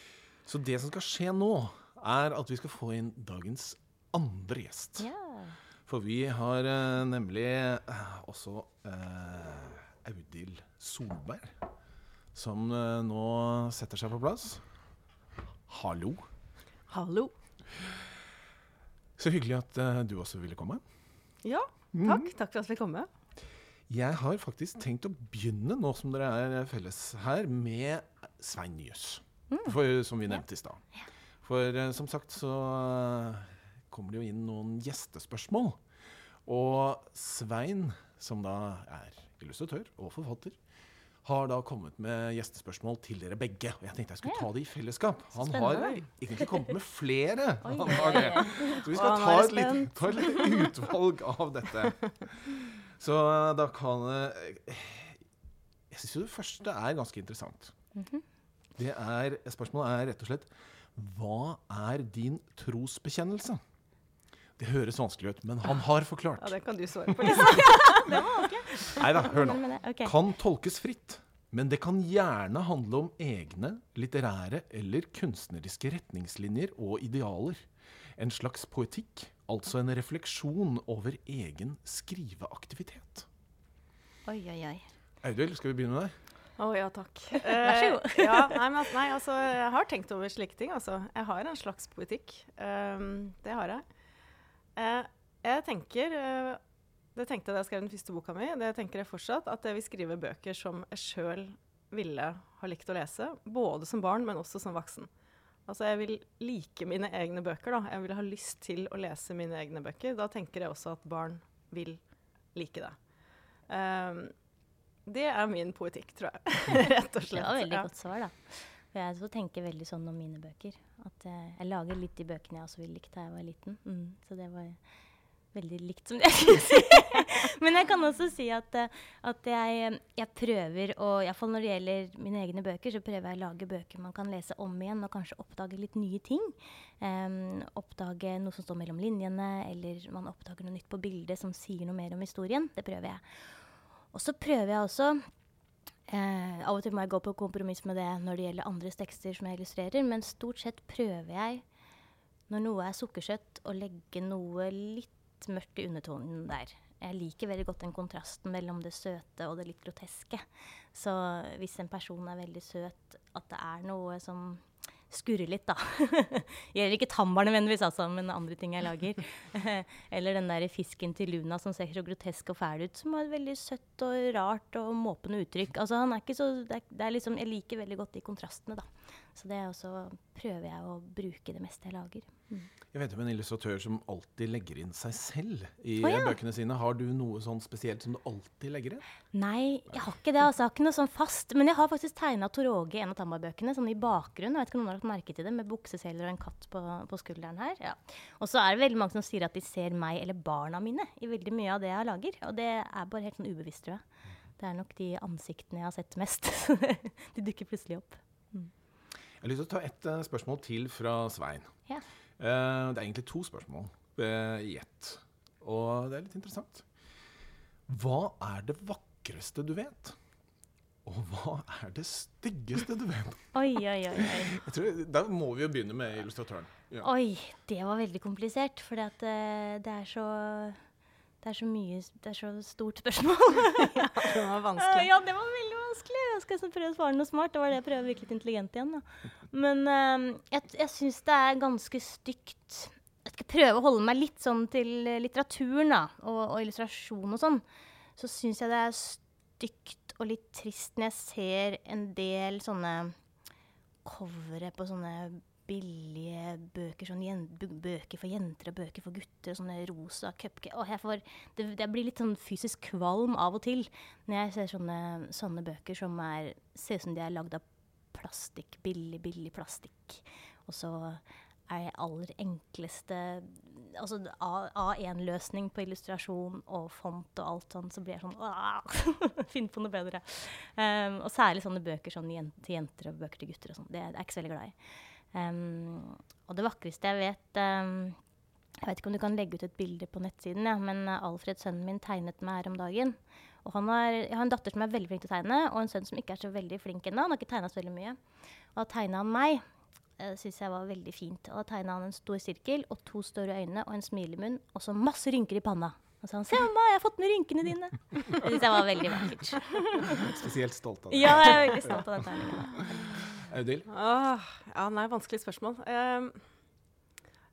Så det som skal skje nå, er at vi skal få inn dagens andre gjest. Ja. For vi har uh, nemlig uh, også uh, Audhild Solberg, som nå setter seg på plass. Hallo. Hallo. Så hyggelig at du også ville komme. Ja, takk. Mm. Takk for at vi fikk komme. Jeg har faktisk tenkt å begynne, nå som dere er felles her, med Svein Nyhus. Mm. som vi nevnte i stad. For som sagt så kommer det jo inn noen gjestespørsmål. Og Svein, som da er illustratør og forfatter, har da kommet med gjestespørsmål til dere begge. Og jeg tenkte jeg skulle ta det i fellesskap. Han har egentlig kommet med flere. (laughs) Han har det. Så vi skal ta et, lite, ta et lite utvalg av dette. Så da kan eh, Jeg syns jo det første er ganske interessant. Mhm. Det er, spørsmålet er rett og slett Hva er din trosbekjennelse? Det høres vanskelig ut, men han har forklart. Ja, Det kan du svare på. (laughs) Nei da, hør nå. Okay. Kan tolkes fritt, men det kan gjerne handle om egne litterære eller kunstneriske retningslinjer og idealer. En slags poetikk, altså en refleksjon over egen skriveaktivitet. Oi, oi, oi. Audhild, skal vi begynne med deg? Å oh, ja, takk. (laughs) Vær så god. Uh, ja, nei, men, nei, altså, jeg har tenkt over slike ting. Altså. Jeg har en slags poetikk. Um, det har jeg. Eh, jeg tenker eh, Det tenkte jeg da jeg skrev den første boka mi, det tenker jeg fortsatt, at jeg vil skrive bøker som jeg sjøl ville ha likt å lese. Både som barn, men også som voksen. Altså jeg vil like mine egne bøker. da. Jeg vil ha lyst til å lese mine egne bøker. Da tenker jeg også at barn vil like det. Um, det er min poetikk, tror jeg. (laughs) Rett og slett. Det var veldig godt svar, da. For jeg tenker veldig sånn om mine bøker. At jeg, jeg lager litt de bøkene jeg også ville likt da jeg var liten. Mm, så det var veldig likt som det (laughs) jeg skulle si. Men jeg kan også si at, at jeg, jeg, prøver å Iallfall når det gjelder mine egne bøker, så prøver jeg å lage bøker man kan lese om igjen og kanskje oppdage litt nye ting. Um, oppdage noe som står mellom linjene, eller man oppdager noe nytt på bildet som sier noe mer om historien. Det prøver jeg. Og så prøver jeg også Eh, av og til må jeg gå på kompromiss med det når det gjelder andres tekster som jeg illustrerer, men stort sett prøver jeg, når noe er sukkersøtt, å legge noe litt mørkt i undertonen der. Jeg liker veldig godt den kontrasten mellom det søte og det litt groteske. Så hvis en person er veldig søt, at det er noe som skurre litt, da. (laughs) Gjelder ikke tambar nødvendigvis, altså, men andre ting jeg lager. (laughs) Eller den der fisken til Luna som ser så grotesk og fæl ut, som har et veldig søtt og rart og måpende uttrykk. Altså, han er ikke så, det er, det er liksom, jeg liker veldig godt de kontrastene, da. Så det også prøver jeg å bruke det meste jeg lager. Mm. Jeg vet om en illustratør som alltid legger inn seg selv i oh, ja. bøkene sine. Har du noe sånn spesielt som du alltid legger inn? Nei, jeg har ikke det. altså. Jeg har ikke noe sånn fast. Men jeg har faktisk tegna Tor Åge i en av Tamba-bøkene, sånn i bakgrunnen. Jeg vet ikke om noen har lagt merke til det, med bukseseler og en katt på, på skulderen her. Ja. Og så er det veldig mange som sier at de ser meg eller barna mine i veldig mye av det jeg lager. Og det er bare helt sånn ubevisst, tror jeg. Det er nok de ansiktene jeg har sett mest. (laughs) de dukker plutselig opp. Jeg har lyst til å ta et eh, spørsmål til fra Svein. Ja. Det er egentlig to spørsmål eh, i ett. Og det er litt interessant. Hva er det vakreste du vet? Og hva er det styggeste du vet? Oi, oi, oi. Jeg tror, da må vi jo begynne med illustratøren. Ja. Oi, det var veldig komplisert, for det, er så Det er så mye Det er så stort spørsmål. (laughs) ja, Det var Eh, vanskelig. ja, det var veldig vanskelig. Jeg skal så prøve å svare noe smart. Det var det jeg prøvde å virke litt intelligent igjen. Da. Men eh, jeg, jeg syns det er ganske stygt Jeg skal prøve å holde meg litt sånn til eh, litteraturen da, og, og illustrasjon og sånn. Så syns jeg det er stygt og litt trist når jeg ser en del sånne covere på sånne billige bøker, sånn bøker for jenter og bøker for gutter, sånne rosa cupcake. Jeg, det, blir litt sånn fysisk kvalm av og til når jeg ser sånne, sånne bøker som er, ser ut som de er lagd av plastikk, billig, billig plastikk. Og så er aller enkleste Altså A- A1-løsning på illustrasjon og font og alt sånn, så blir jeg sånn (laughs) Finn på noe bedre. Um, og særlig sånne bøker sånn til jenter og bøker til gutter og sånn. Det er jeg ikke så veldig glad i. Um, og det vakreste jeg vet um, Jeg vet ikke om du kan legge ut et bilde på nettsiden, ja, men uh, Alfred, sønnen min, tegnet meg her om dagen. Og han har, jeg har en datter som er veldig flink til å tegne, og en sønn som ikke er så veldig flink ennå. Han har ikke tegna så veldig mye. Og da tegna han meg. Det syns jeg var veldig fint. Og da tegna han en stor sirkel og to store øyne og en smilemunn og så masse rynker i panna. Og så sa han 'Se, mamma, jeg har fått med rynkene dine'. Det syns jeg var veldig vakkert. Spesielt stolt av det. Ja, jeg er veldig stolt av den tegningen. Audhild? Åh, ja, nei, vanskelig spørsmål. Um,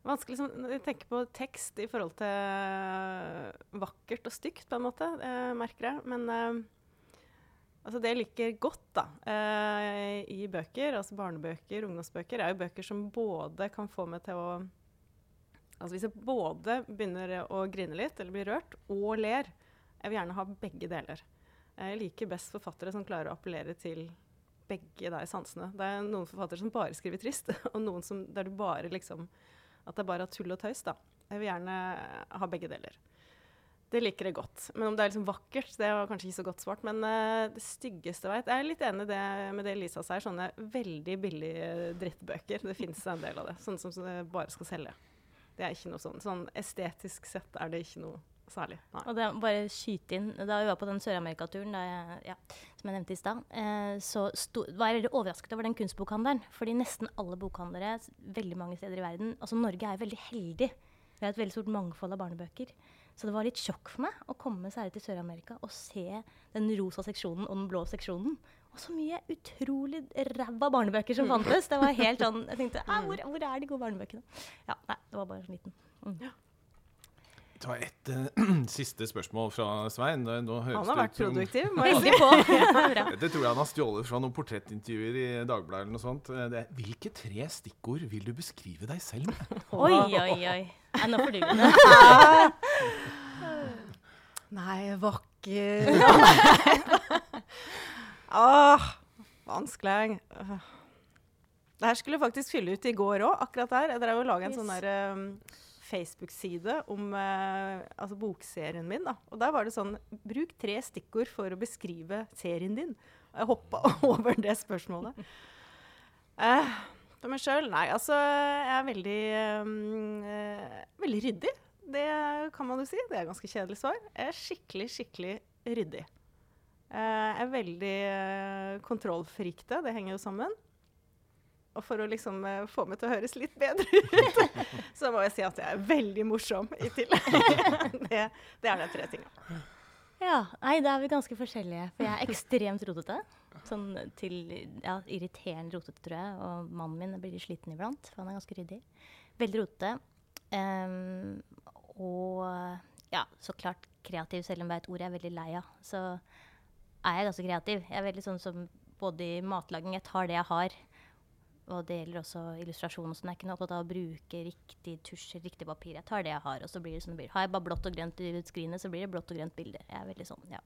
vanskelig som, jeg tenker på tekst i forhold til eh, vakkert og stygt, på en måte, eh, merker jeg. Men eh, altså det jeg liker godt da, eh, i bøker, altså barnebøker, ungdomsbøker, er jo bøker som både kan få meg til å Altså hvis jeg både begynner å grine litt eller blir rørt, og ler, jeg vil gjerne ha begge deler. Jeg liker best forfattere som klarer å appellere til begge de sansene. Det er noen forfattere som bare skriver trist, (laughs) og noen som, der du bare liksom At det er bare tull og tøys, da. Jeg vil gjerne ha begge deler. Det liker jeg godt. Men om det er liksom vakkert, det var kanskje ikke så godt svart. Men uh, det styggeste veit Jeg er litt enig det, med det Lisa sier, sånne veldig billige drittbøker. Det fins en del av det. Sånne som det bare skal selge. Det er ikke noe sånn. Sånn estetisk sett er det ikke noe særlig. Nei. Og det, bare skyte inn, Da vi var på den Sør-Amerika-turen da jeg- ja, som jeg nevnte i stad, eh, så var jeg veldig overrasket over den kunstbokhandelen. Fordi nesten alle bokhandlere veldig mange steder i verden Altså Norge er veldig heldig. Vi har et veldig stort mangfold av barnebøker. Så det var litt sjokk for meg å komme særlig til Sør-Amerika og se den rosa seksjonen og den blå seksjonen. Og så mye utrolig ræva barnebøker som fantes. Det var helt (laughs) sånn, Jeg tenkte hvor, hvor er de gode barnebøkene? Ja, nei, det var bare sånn liten. Mm. Ta et eh, (clears throat) siste spørsmål fra Svein. Nå høres Han har vært produktiv, må (laughs) jeg si. På. Det (laughs) Dette tror jeg han har stjålet fra noen portrettintervjuer i Dagbladet. eller noe sånt. Eh, Det er, hvilke tre stikkord vil du beskrive deg selv med? (laughs) Oi, oi, oi. Nei, nå får du det. Nei, vakker Åh, vanskelig. Det her skulle jeg faktisk fylle ut i går òg, akkurat der. Jeg drev og laga en Yes. sånn der um, Facebook-side om eh, altså bokserien min. da. Og der var det sånn Bruk tre stikkord for å beskrive serien din. Og jeg hoppa (laughs) over det spørsmålet. Eh, for meg sjøl? Nei, altså Jeg er veldig eh, veldig ryddig. Det kan man jo si. Det er et ganske kjedelig svar. Jeg er skikkelig, skikkelig ryddig. Eh, jeg er veldig uh, kontrollfrikte. Det henger jo sammen. Og for å liksom eh, få meg til å høres litt bedre ut, (laughs) så må jeg si at jeg er veldig morsom i tillegg. (laughs) det, det er de tre tinga. Ja, nei, da er vi ganske forskjellige. For jeg er ekstremt rotete. Sånn til ja, irriterende rotete, tror jeg. Og mannen min blir litt sliten iblant, for han er ganske ryddig. Veldig rotete. Um, og ja, så klart kreativ, selv om det er et ord jeg er veldig lei av. Så er jeg ganske kreativ. Jeg er veldig sånn som både i matlaging Jeg tar det jeg har, og det gjelder også illustrasjon. sånn. Jeg er ikke opptatt av å bruke riktig tusj, riktig papir. Jeg tar det jeg har, og så blir det som det blir. Har jeg bare blått og grønt i skrinet, så blir det blått og grønt bilde. Jeg er veldig sånn, ja.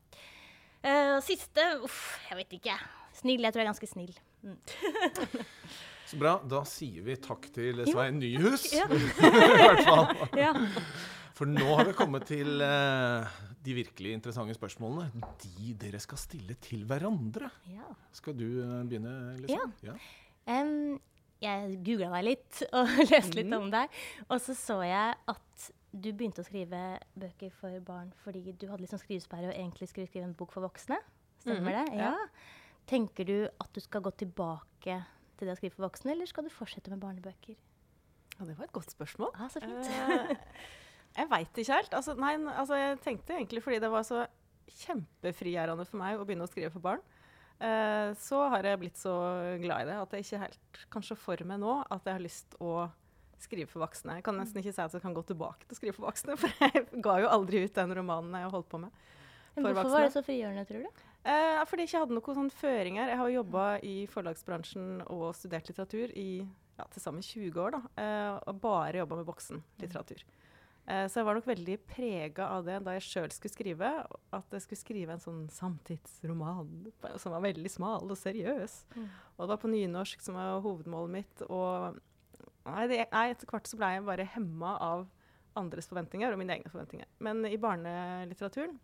Uh, siste Uff, jeg vet ikke. Snill. Jeg tror jeg er ganske snill. Mm. (laughs) Så bra. Da sier vi takk til Svein Nyhus. Ja. (laughs) I hvert fall. (laughs) ja. For nå har vi kommet til uh, de virkelig interessante spørsmålene. De dere skal stille til hverandre. ja. Skal du uh, begynne, Lise? Ja. Em, jeg googla deg litt (laughs) og leste litt om deg. Og så så jeg at du begynte å skrive bøker for barn fordi du hadde sånn skrivesperre og egentlig skulle skrive en bok for voksne. Stemmer Mhm, det? ja. Ja. Tenker du at du skal gå tilbake til det å skrive for voksne, eller skal du fortsette med barnebøker? Ja, det var et godt spørsmål. Ah, så fint. Eh, jeg veit ikke helt. Altså, nei, altså, jeg tenkte egentlig fordi det var så kjempefrigjørende for meg å begynne å skrive for barn, eh, så har jeg blitt så glad i det at jeg ikke helt kanskje for meg nå at jeg har lyst å skrive for voksne. Jeg kan nesten ikke si at jeg kan gå tilbake til å skrive for voksne, (laughs) for jeg ga jo aldri ut den romanen jeg holdt på med. Men hvorfor var det så frigjørende, tror du? Eh, fordi jeg ikke hadde noen sånne føringer. Jeg har jobba i forlagsbransjen og studert litteratur i ja, til sammen 20 år. da, eh, Og bare jobba med voksenlitteratur. Eh, så jeg var nok veldig prega av det da jeg sjøl skulle skrive. At jeg skulle skrive en sånn samtidsroman som var veldig smal og seriøs. Mm. Og det var på nynorsk som var hovedmålet mitt. Og nei, det, nei, etter hvert så ble jeg bare hemma av andres forventninger og mine egne forventninger. Men i barnelitteraturen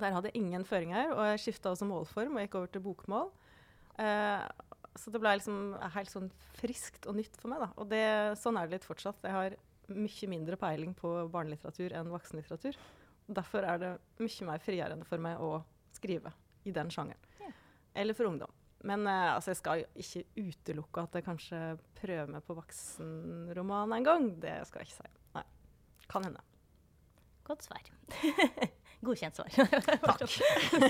der hadde jeg ingen føringer, og jeg skifta også målform og gikk over til bokmål. Eh, så det ble liksom helt sånn friskt og nytt for meg. da. Og det, sånn er det litt fortsatt. Jeg har mye mindre peiling på barnelitteratur enn voksenlitteratur. Derfor er det mye mer frigjørende for meg å skrive i den sjangeren. Yeah. Eller for ungdom. Men eh, altså, jeg skal ikke utelukke at jeg kanskje prøver meg på voksenroman en gang. Det skal jeg ikke si. Nei. Kan hende. Godt svar. (laughs) Godkjent svar. (laughs) Takk.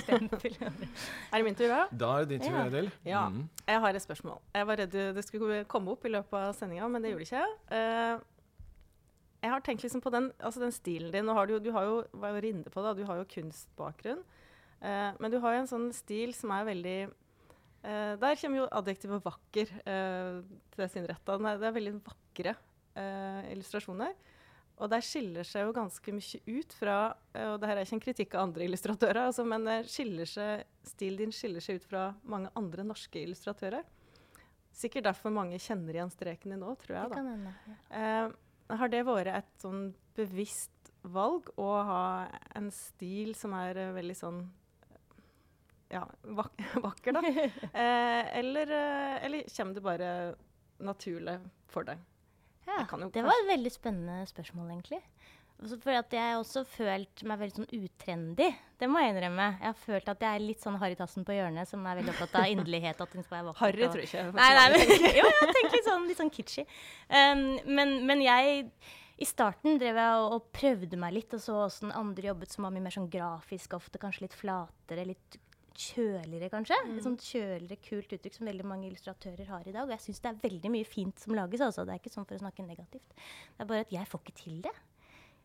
Stempel. (laughs) Er det min tur, da? Da er det din tur, Ja. Edel. Ja. Mm. Jeg har et spørsmål. Jeg var redd det skulle komme opp i løpet av sendinga, men det gjorde det ikke. Eh, jeg har tenkt liksom på den, altså den stilen din. Har du, du har jo, var inne på det, du har jo kunstbakgrunn. Eh, men du har jo en sånn stil som er veldig eh, Der kommer jo adjektivet 'vakker' eh, til sin rett. Det er veldig vakre eh, illustrasjoner. Og der skiller seg jo ganske mye ut fra eh, Og det her er ikke en kritikk av andre illustratører, altså, men seg, stilen din skiller seg ut fra mange andre norske illustratører. Sikkert derfor mange kjenner igjen streken din nå, tror jeg. Det da. kan hende. Ja. Har det vært et sånn bevisst valg å ha en stil som er eh, veldig sånn ja, vak (laughs) vakker, da? (laughs) Eh, eller, eh, eller kommer det bare naturlig for deg? Ja, det var et veldig spennende spørsmål, egentlig. Fordi at jeg har også følt meg veldig sånn utrendy. Det må jeg innrømme. Jeg har følt at jeg er litt sånn Harry-tassen på hjørnet, som er veldig opptatt av inderlighet. at den skal være vakker. Harry og- tror jeg ikke. Nei, nei, men, (laughs) jo, jeg tenker litt sånn, litt sånn kitschy. Um, men, men jeg I starten drev jeg og, og prøvde meg litt, og så åssen andre jobbet som var mye mer sånn grafisk, ofte kanskje litt flatere, litt kjøligere, kanskje. Et sånt kjøligere, kult uttrykk som veldig mange illustratører har i dag. Og jeg syns det er veldig mye fint som lages, altså. Det er ikke sånn for å snakke negativt. Det er bare at jeg får ikke til det.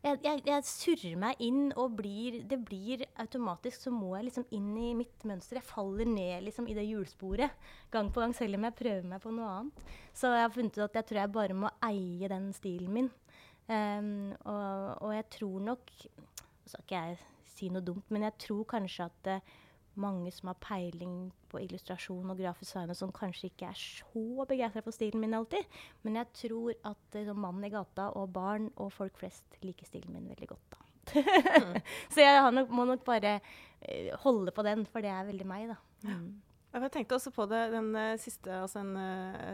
Jeg, jeg, surrer meg inn, og blir, det blir automatisk så må jeg liksom inn i mitt mønster. Jeg faller ned liksom i det hjulsporet gang på gang, selv om jeg prøver meg på noe annet. Så jeg har funnet ut at jeg tror jeg bare må eie den stilen min. Um, og, og jeg tror nok Så skal ikke jeg si noe dumt, men jeg tror kanskje at eh, mange som har peiling på illustrasjon og grafisk design og som kanskje ikke er så begeistra for stilen min alltid. Men jeg tror at sånn mannen i gata og barn og folk flest liker stilen min veldig godt, da. (laughs) så jeg har nok, må nok bare uh, holde på den, for det er veldig meg, da. Mm. Jeg tenkte også på det den uh, siste, altså en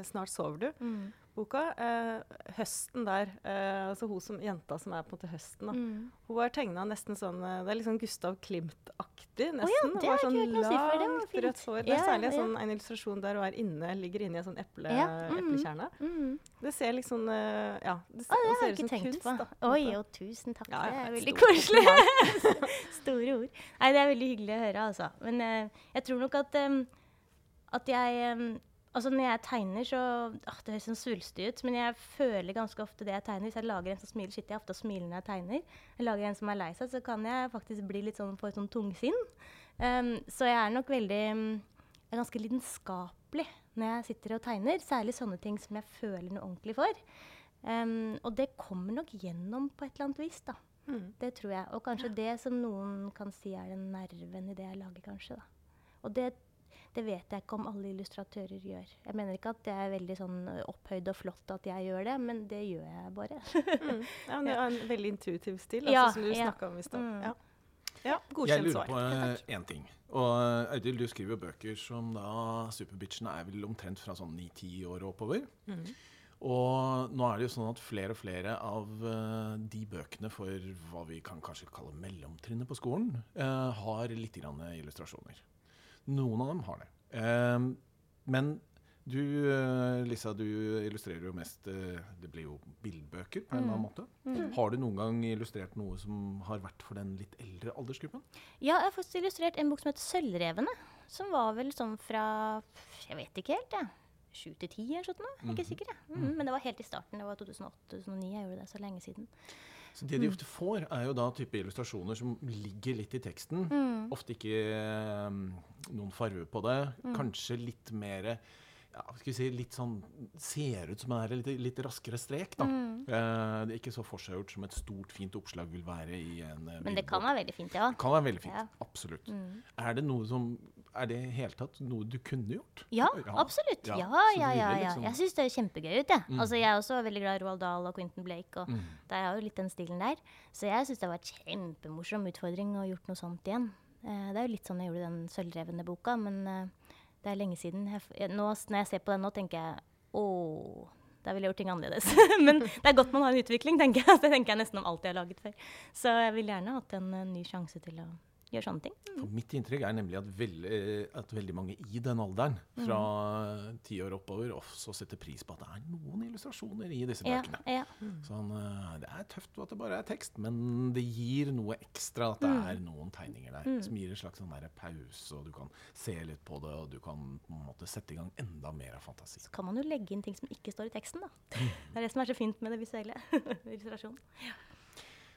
'Snart sover du'. Mm. Boka. Eh, høsten der, eh, altså hun som jenta som er på en måte høsten, da. Mm. Hun var tegna nesten sånn eh, Det er litt sånn Gustav Klimt-aktig, nesten. ja, det har sånn ikke hørt noe si før, det var rødt hår. Det er Ja, særlig en ja. sånn, en illustrasjon der hun er inne, ligger inne i en sånn eple, Ja, mhm. eplekjerne. Mm. Det ser liksom Ja, det, ser- det det har jeg ikke tenkt kunst, på. da. Oi, og tusen takk. Det er veldig koselig. (laughs) Store ord. Nei, det er veldig hyggelig å høre, altså. Men eh, jeg tror nok at, um, at jeg em, Altså Når jeg tegner, så åh, Det høres sånn svulstig ut, men jeg føler ganske ofte det jeg tegner. Hvis jeg lager en som smiler, sitter jeg ofte og smiler når jeg tegner. Jeg lager en som er lei seg, så kan jeg faktisk bli litt sånn, få et sånn tungsinn. Um, så jeg er nok veldig jeg er ganske lidenskapelig når jeg sitter og tegner. Særlig sånne ting som jeg føler noe ordentlig for. Um, og det kommer nok gjennom på et eller annet vis, da. Mm. Det tror jeg. Og kanskje det som noen kan si er den nerven i det jeg lager, kanskje. da. Og det, det vet jeg ikke om alle illustratører gjør. Jeg mener ikke at det er veldig sånn opphøyd og flott at jeg gjør det, men det gjør jeg bare. (laughs) Mm. Ja, men det er en veldig intuitiv stil, Ja, altså, som du ja. snakka om i stad. Mm. Ja. ja, Jeg lurer på én ting. Og Audhild, du skriver bøker som da Superbitchene er vel omtrent fra sånn 9-10 år og oppover. Mm. Og nå er det jo sånn at flere og flere av eh, de bøkene for hva vi kan kanskje kalle mellomtrinnet på skolen, eh, har litt grann illustrasjoner. Noen av dem har det. Eh, men du, eh, Lisa, du illustrerer jo mest eh, Det blir jo bildbøker på en eller annen måte. Mm. Har du noen gang illustrert noe som har vært for den litt eldre aldersgruppen? Ja, jeg har faktisk illustrert en bok som heter 'Sølvrevene'. Som var vel sånn fra Jeg vet ikke helt, jeg. Sju til ti eller sånt noe. Jeg er Ikke Mhm. sikker, jeg. Mm, Men det var helt i starten. Det var 2008-2009 jeg gjorde det. Så lenge siden. Så det de Mm. ofte får, er jo da type illustrasjoner som ligger litt i teksten. Mm. Ofte ikke eh, noen farge på det. Mm. Kanskje litt mer ja, skal vi si, litt sånn Ser ut som er litt, litt raskere strek, da. Mm. Eh, det er ikke så forseggjort som et stort, fint oppslag vil være i en eh, Men det kan være veldig fint, ja. Det Kan være veldig fint. Ja. Absolutt. Mm. Er det noe som Er det i hele tatt noe du kunne gjort? Ja, absolutt. Ja, Ja, ja, ja. ja. liksom- Jeg syns det er kjempegøy ut, jeg. Mm. Altså, jeg er også veldig glad i Roald Dahl og Quentin Blake, og Mm. det er jo litt den stilen der. Så jeg syns det var en kjempemorsom utfordring å gjort noe sånt igjen. Eh, det er jo litt sånn jeg gjorde den sølvrevne boka, men eh, det er lenge siden. Jeg, nå, når jeg ser på den nå, tenker jeg å, Da ville jeg gjort ting annerledes. (laughs) men det er godt man har en utvikling, tenker jeg. (laughs) Det tenker jeg nesten om alt jeg har laget før. Så jeg vil gjerne hatt en en ny sjanse til å gjøre sånne ting. For mitt inntrykk er nemlig at, vel, eh, at veldig mange i den alderen, Mm. fra ti år oppover, også setter pris på at det er noen illustrasjoner i disse Ja, ja. Mm. Sånn, eh, det er tøft at det bare er tekst, men det gir noe ekstra at det Mm. er noen tegninger der. Mm. Som gir en slags sånn pause, og du kan se litt på det, og du kan på en måte sette i gang enda mer av fantasi. Så kan man jo legge inn ting som ikke står i teksten, da. Mm. Det er det som er så fint med det visuelle. (laughs) Illustrasjon.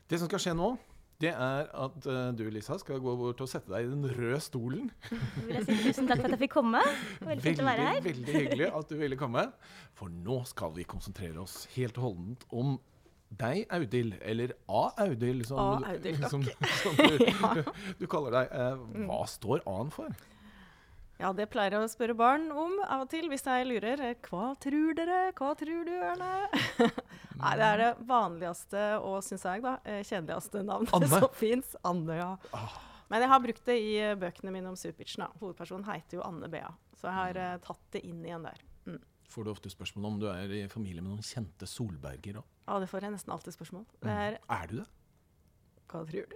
Det som skal skje nå, det er at uh, du, Lisa, skal gå bort og sette deg i den røde stolen. Så (laughs) vil jeg si tusen takk for at jeg fikk komme. Veldig fint å være her. veldig hyggelig at du ville komme. For nå skal vi konsentrere oss helt og holdent om deg, Audhild, eller A. Audhild, som, A. Audil, som, som du, (laughs) Ja. (laughs) du kaller deg. Uh, hva står A-en for? Ja, det pleier jeg å spørre barn om av og til hvis jeg lurer. Eh, Hva tror dere? Hva tror du, Ørne? Nei, det er det vanligste og, syns jeg, da, eh, kjedeligste navnet (laughs) Anne? som fins. Anne, ja. Ah. Men jeg har brukt det i eh, bøkene mine om Superpitchen. Hovedpersonen heter jo Anne Bea, så jeg har uh, tatt det inn igjen der. Mm. Får du ofte spørsmål om du er i familie med noen kjente Solberger òg? Ja, det får jeg nesten alltid spørsmål. Det er Er du det? Hva tror du?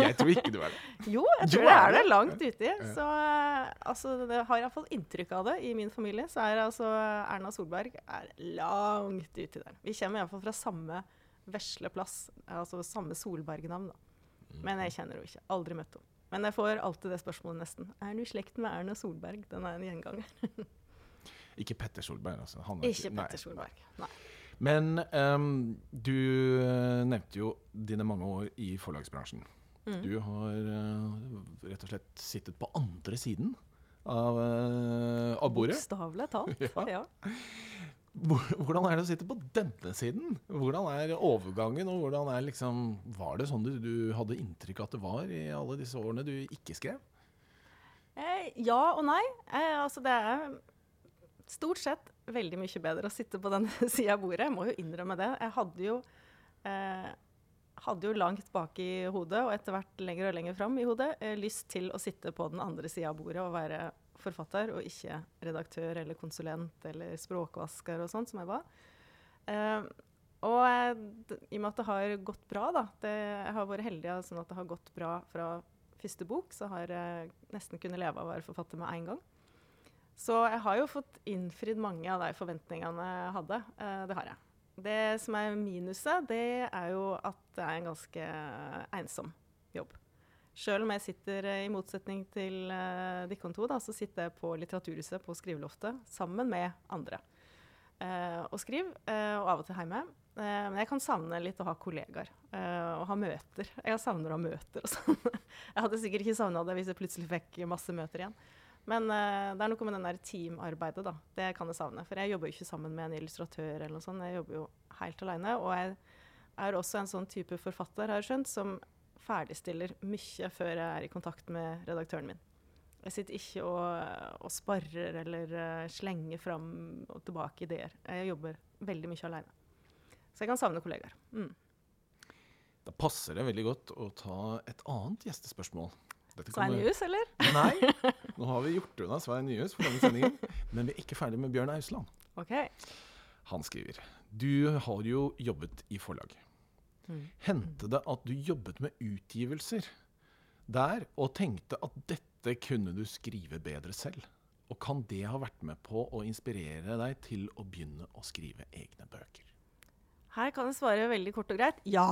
Jeg tror ikke du er det. (laughs) Jo, jeg tror det er det langt uti. Så eh, altså, det har iallfall inntrykk av det i min familie. Så er altså Erna Solberg er langt uti der. Vi kommer iallfall fra samme vesle plass, altså samme Solberg-navn. da. Men jeg kjenner henne ikke. Aldri møtt henne. Men jeg får alltid det spørsmålet nesten. Er du i slekt med Erna Solberg? Den er en gjenganger. (laughs) Ikke Petter Solberg, altså. Han er Ikke nei. Petter Solberg. Nei. Men um, du eh, nevnte jo dine mange år i forlagsbransjen. Mm. Du har uh, rett og slett sittet på andre siden av, uh, av bordet. Bokstavelig talt. (laughs) Ja. Ja. Hvordan er det å sitte på denne siden? Hvordan er overgangen, og hvordan er liksom Var det sånn du, du hadde inntrykk av at det var i alle disse årene du ikke skrev? Eh, ja og nei. Eh, altså det er stort sett veldig mye bedre å sitte på den (laughs) sida av bordet. Jeg må jo innrømme det. Jeg hadde jo, eh, hadde jo langt bak i hodet, og etter hvert lenger og lenger fram i hodet, eh, lyst til å sitte på den andre sida av bordet og være forfatter, og ikke redaktør eller konsulent eller språkvasker og sånt, som jeg var. Eh, og eh, i og med at det har gått bra, da det, Jeg har vært heldig av sånn at det har gått bra fra første bok, så har jeg nesten kunnet leve av å være forfatter med en gang. Så jeg har jo fått innfridd mange av de forventningene jeg hadde. Eh, det har jeg. Det som er minuset, det er jo at det er en ganske ensom jobb. Sjøl om jeg sitter, eh, i motsetning til uh, dere to, da, så sitter jeg på Litteraturhuset på skriveloftet sammen med andre. Eh, og skriver, eh, og av og til hjemme. Eh, men jeg kan savne litt å ha kollegaer eh, og ha møter. Jeg savner å ha møter og sånn. (laughs) jeg hadde sikkert ikke savna det hvis jeg plutselig fikk masse møter igjen. Men uh, det er noe med den der teamarbeidet, da. Det kan jeg savne. For jeg jobber jo ikke sammen med en illustratør eller noe sånt. Jeg jobber jo helt alene. Og jeg er også en sånn type forfatter, har jeg skjønt, som ferdigstiller mye før jeg er i kontakt med redaktøren min. Jeg sitter ikke og, og sparrer eller uh, slenger fram og tilbake ideer. Jeg jobber veldig mye alene. Så jeg kan savne kollegaer. Mm. Da passer det veldig godt å ta et annet gjestespørsmål. Svein Nyhus, eller? Nei, (laughs) nå har vi gjort unna Svein Nyhus for denne sendingen. Men vi er ikke ferdig med Bjørn Ausland. Okay. Han skriver Du har jo jobbet i forlag. Mm. Hendte det at du jobbet med utgivelser der og tenkte at dette kunne du skrive bedre selv? Og kan det ha vært med på å inspirere deg til å begynne å skrive egne bøker? Her kan jeg svare veldig kort og greit ja!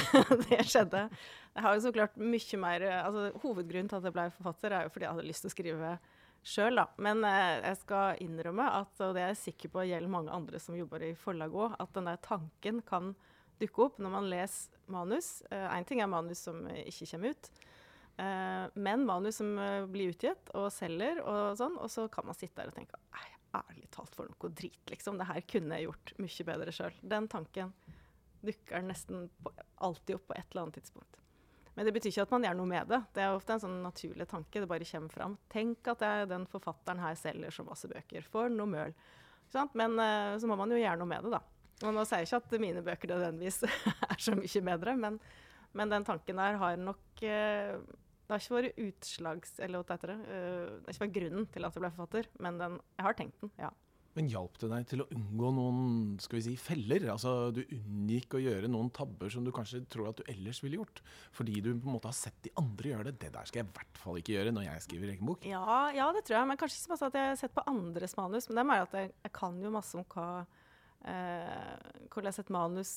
(laughs) det skjedde. Jeg har jo så klart mye mer altså, Hovedgrunnen til at jeg ble forfatter, er jo fordi jeg hadde lyst til å skrive sjøl. Men eh, jeg skal innrømme at, og det er jeg sikker på gjelder mange andre som jobber i forlag òg, at den der tanken kan dukke opp når man leser manus. Én eh, ting er manus som ikke kommer ut. Eh, men manus som eh, blir utgitt og selger og sånn, og så kan man sitte der og tenke Nei, ærlig talt for noe drit, liksom. Det her kunne jeg gjort mye bedre sjøl. Den tanken dukker nesten på, alltid opp på et eller annet tidspunkt. Men det betyr ikke at man gjør noe med det. Det er ofte en sånn naturlig tanke. Det bare kommer fram. Tenk at jeg, den forfatteren her selger så masse bøker. For noe møl. Men uh, så må man jo gjøre noe med det, da. Og nå sier jeg ikke at mine bøker nødvendigvis (laughs) er så mye bedre, men, men den tanken der har nok uh, det har ikke vært utslags... Eller hva heter det? Uh, det har ikke vært grunnen til at jeg ble forfatter, men den, jeg har tenkt den, ja. Men hjalp det deg til å unngå noen skal vi si, feller? Altså, Du unngikk å gjøre noen tabber som du kanskje tror at du ellers ville gjort? Fordi du på en måte har sett de andre gjøre det. Det der skal jeg i hvert fall ikke gjøre når jeg skriver egen bok. Ja, ja, det tror jeg. Men kanskje ikke så masse at jeg har sett på andres manus. Men det er mer at jeg, jeg kan jo masse om hva eh, hvordan et manus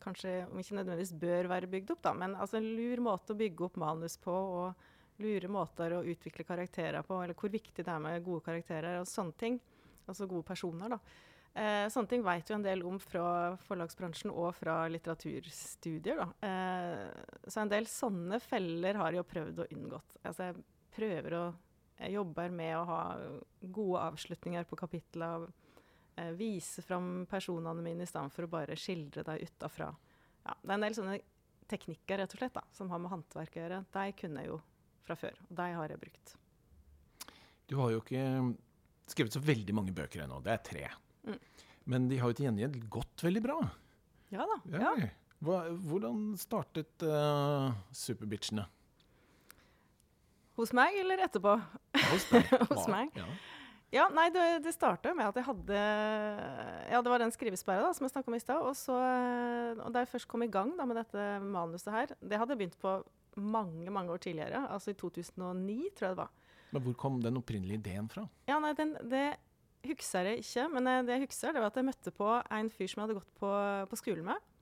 kanskje om ikke nødvendigvis bør være bygd opp, da, men altså en lur måte å bygge opp manus på, og lure måter å utvikle karakterer på, eller hvor viktig det er med gode karakterer og sånne ting. Altså gode personer, da. Eh, sånne ting vet jo en del om fra forlagsbransjen og fra litteraturstudier. Da. Eh, så en del sånne feller har jeg jo prøvd å unngått. Altså jeg prøver å Jeg jobber med å ha gode avslutninger på kapitler eh, vise fram personene mine i stedet for å bare skildre dem utafra. Ja, det er en del sånne teknikker rett og slett da, som har med håndverk å gjøre. De kunne jeg jo fra før, og de har jeg brukt. Du har jo ikke skrevet så veldig mange bøker ennå. Det er tre. Mm. Men de har jo til gjengjeld gått veldig bra. Ja da. Ja. Hva, hvordan startet uh, Superbitchene? Hos meg eller etterpå? Hos deg. (laughs) Hos meg. Ja. Ja, nei, det, det starta med at jeg hadde Ja, det var den skrivesperra som jeg snakka om i stad. Og, og da jeg først kom i gang da, med dette manuset her Det hadde jeg begynt på mange mange år tidligere. Altså i 2009, tror jeg det var. Men Hvor kom den opprinnelige ideen fra? Ja, nei, den, Det husker jeg ikke. Men det jeg husker, det var at jeg møtte på en fyr som jeg hadde gått på, på skolen med.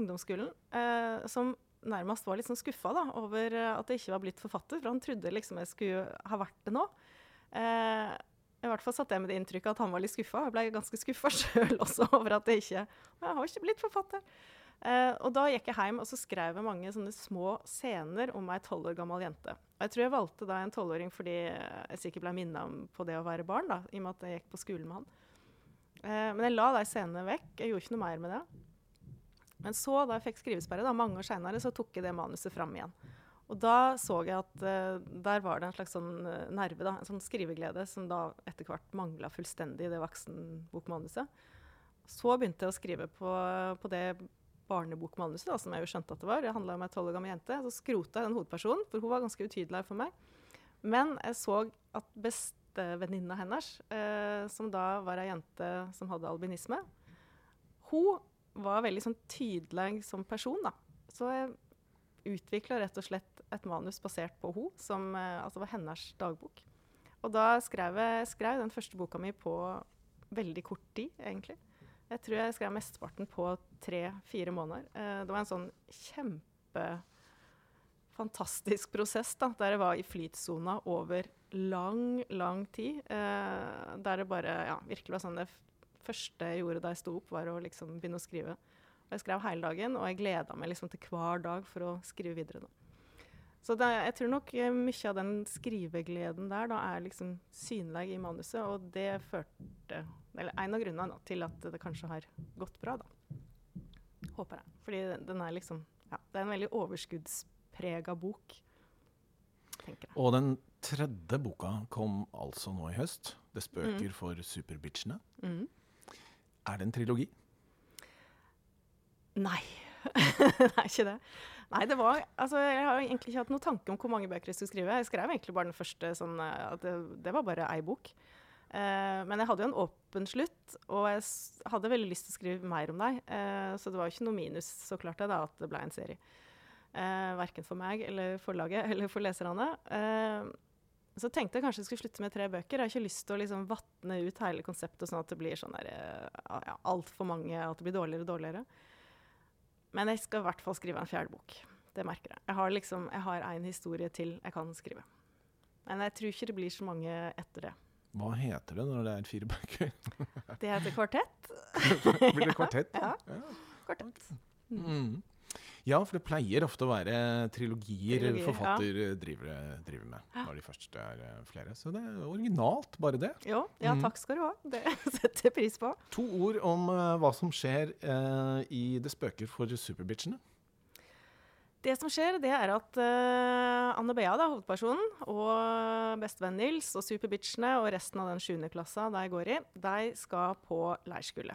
Ungdomsskolen. Eh, som nærmest var litt sånn skuffa da, over at jeg ikke var blitt forfatter. For han trodde liksom jeg skulle ha vært det nå. Eh, i hvert fall satt jeg med det inntrykket at han var litt skuffa. Jeg ble ganske skuffa (laughs) sjøl også over at jeg ikke Jeg har ikke blitt forfatter. Eh, og da gikk jeg hjem og så skrev jeg mange sånne små scener om ei tolv år gammel jente. Og jeg tror jeg valgte da en tolvåring fordi jeg sikkert ble minna på det å være barn, da, i og med at jeg gikk på skolen med han. Eh, men jeg la de scenene vekk. Jeg gjorde ikke noe mer med det. Men så, da jeg fikk skrivesperre, mange år seinere, tok jeg det manuset fram igjen. Og da så jeg at uh, der var det en slags sånn uh, nerve, da, en sånn skriveglede, som da etter hvert mangla fullstendig i det voksenbokmanuset. Så begynte jeg å skrive på, på det barnebokmanuset, da, som jeg jo skjønte at det var. Det handla om ei tolv år gammel jente. Så skrota jeg den hovedpersonen, for hun var ganske utydelig for meg. Men jeg så at bestevenninna hennes, uh, som da var ei jente som hadde albinisme, hun var veldig sånn tydelig som person. da. Så jeg utvikla rett og slett et manus basert på henne, som eh, altså var hennes dagbok. Og da skrev jeg skrev den første boka mi på veldig kort tid, egentlig. Jeg tror jeg skrev mesteparten på tre-fire måneder. Eh, det var en sånn kjempefantastisk prosess da, der jeg var i flytsona over lang, lang tid. Eh, der det bare ja, virkelig var sånn det første jeg gjorde da jeg sto opp, var å liksom begynne å skrive. Og jeg skrev hele dagen, og jeg gleda meg liksom til hver dag for å skrive videre. Da. Så det, jeg tror nok eh, mye av den skrivegleden der da er liksom synlig i manuset, og det førte Eller en av grunnene til at det kanskje har gått bra, da. Håper jeg. Fordi den er liksom Ja, det er en veldig overskuddsprega bok, tenker jeg. Og den tredje boka kom altså nå i høst. 'Det spøker Mm. for superbitchene'. Mm. Er det en trilogi? Nei. (laughs) det er ikke det. Nei, det var Altså, jeg har egentlig ikke hatt noen tanke om hvor mange bøker jeg skulle skrive. Jeg skrev egentlig bare den første sånn eh, det, det var bare ei bok. Uh, men jeg hadde jo en åpen slutt, og jeg hadde veldig lyst til å skrive mer om deg. Uh, så det var jo ikke noe minus, så klart det, da, at det ble en serie. Uh, verken for meg eller forlaget (laughs) eller for leserne. Uh, så tenkte jeg kanskje jeg skulle slutte med tre bøker. Jeg har ikke lyst til å liksom vatne ut hele konseptet sånn at det blir sånn der, altfor mange, at det blir dårligere og dårligere. Men jeg skal i hvert fall skrive en fjerde bok. Det merker jeg. Jeg har liksom, jeg har en historie til jeg kan skrive. Men jeg tror ikke det blir så mange etter det. Hva heter det når det er fire bøker? Det heter (laughs) Kvartett. Blir det kvartett? (laughs) Ja. Ja. Kvartett. Mm. Ja, for det pleier ofte å være trilogier, Trilogier, ja. forfatter driver, driver med. Når de først er eh, flere. Så det er originalt, bare det. Jo, ja, Mhm. takk skal du ha. Det (laughs) setter jeg pris på. To ord om uh, hva som skjer uh, i Det spøker for superbitchene. Det som skjer, det er at uh, Anne Bea, da, hovedpersonen, og bestevenn Nils og superbitchene og resten av den 7. klassa de går i, de skal på leirskole.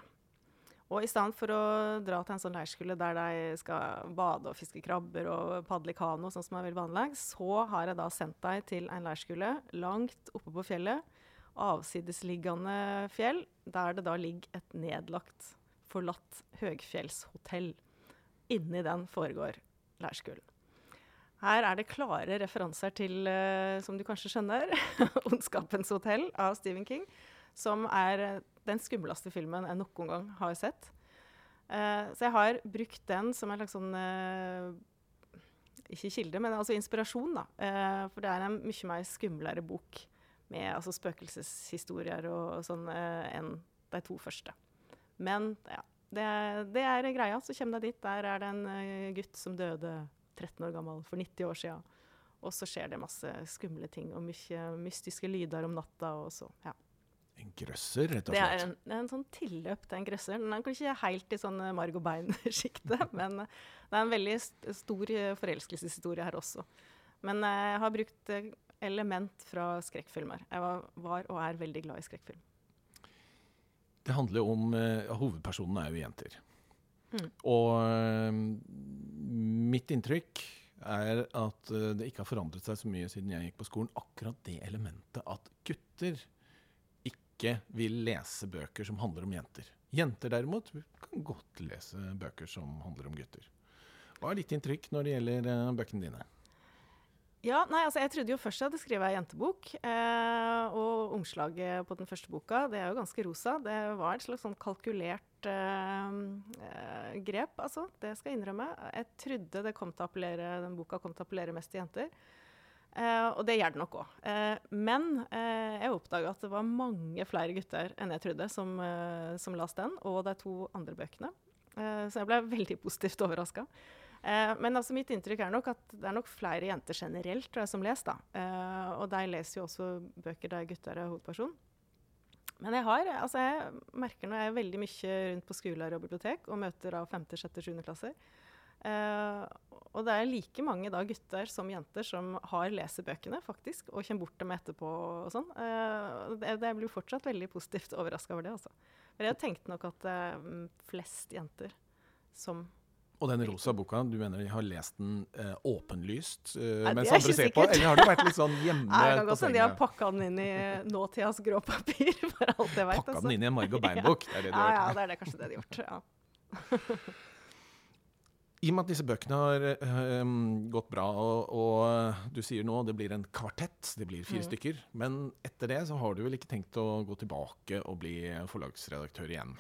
Og i stedet for å dra til en sånn leirskole der de skal bade og fiske krabber og padle i kano, sånn som er veldig vanlig, så har jeg da sendt deg til en leirskole langt oppe på fjellet. Avsidesliggende fjell, der det da ligger et nedlagt, forlatt høgfjellshotell. Inni den foregår leirskolen. Her er det klare referanser til, eh, som du kanskje skjønner, (laughs) 'Ondskapens hotell' av Stephen King, som er den skumleste filmen jeg noen gang har sett. Uh, så jeg har brukt den som en slags sånn uh, Ikke kilde, men altså inspirasjon, da. Uh, for det er en mye mer skumlere bok med altså, spøkelseshistorier og, og sånn enn de to første. Men ja, det, det er greia. Så kommer du dit. Der er det en gutt som døde 13 år gammel for 90 år siden. Og så skjer det masse skumle ting og mye mystiske lyder om natta. og så, ja. En grøsser, rett og Det er slett. en, det er en sånn tilløp til en grøsser. Den er kanskje helt i sånn eh, marg og bein-sjiktet, (laughs) men eh, det er en veldig st stor eh, forelskelseshistorie her også. Men jeg har brukt element fra skrekkfilmer. Jeg var, var og er veldig glad i skrekkfilm. Det handler om uh, Hovedpersonene er jo jenter. Mm. Og uh, mitt inntrykk er at uh, det ikke har forandret seg så mye siden jeg gikk på skolen. Akkurat det elementet at gutter ikke vil lese bøker som handler om jenter. Jenter derimot kan godt lese bøker som handler om gutter. Hva er ditt inntrykk når det gjelder eh, bøkene dine? Ja, nei, altså Jeg trodde jo først jeg hadde skrevet ei jentebok. Eh, og omslaget på den første boka det er jo ganske rosa. Det var et slags sånn kalkulert eh, eh, grep, altså. Det skal jeg innrømme. Jeg trodde det kom til å appellere, den boka kom til å appellere mest til jenter. Eh, og det gjør det nok òg. Eh, men eh, jeg oppdaga at det var mange flere gutter enn jeg trodde som, som leste den, og de to andre bøkene. Så jeg ble veldig positivt overraska. Men altså mitt inntrykk er nok at det er nok flere jenter generelt som leser. da. Og de leser jo også bøker der gutter er hovedperson. Men jeg har, altså jeg merker når jeg er veldig mye rundt på skoler og bibliotek og møter av 5., 6., 7. klasser. Eh, og det er like mange da gutter som jenter som har lesebøkene faktisk, og kommer bort til meg etterpå. og sånn. Uh, det, det blir fortsatt veldig positivt overraska over det. altså. Men jeg tenkte nok at det er mm, flest jenter som Og den rosa boka, du mener de har lest den eh, åpenlyst eh, Nei, mens er andre ser på? Eller har det vært litt sånn (laughs) hjemme Nei, det kan godt hende de har pakka den inn i nåtidas grå papir, (laughs) for alt jeg. Pakka den inn i en Margot (laughs) bein-bok? Det er det du Ja, ja, det er det kanskje det de har gjort. Ja. I og med at disse bøkene har eh, gått bra, og, og du sier nå det blir en kvartett, det blir fire mm. stykker, men etter det så har du vel ikke tenkt å gå tilbake og bli forlagsredaktør igjen?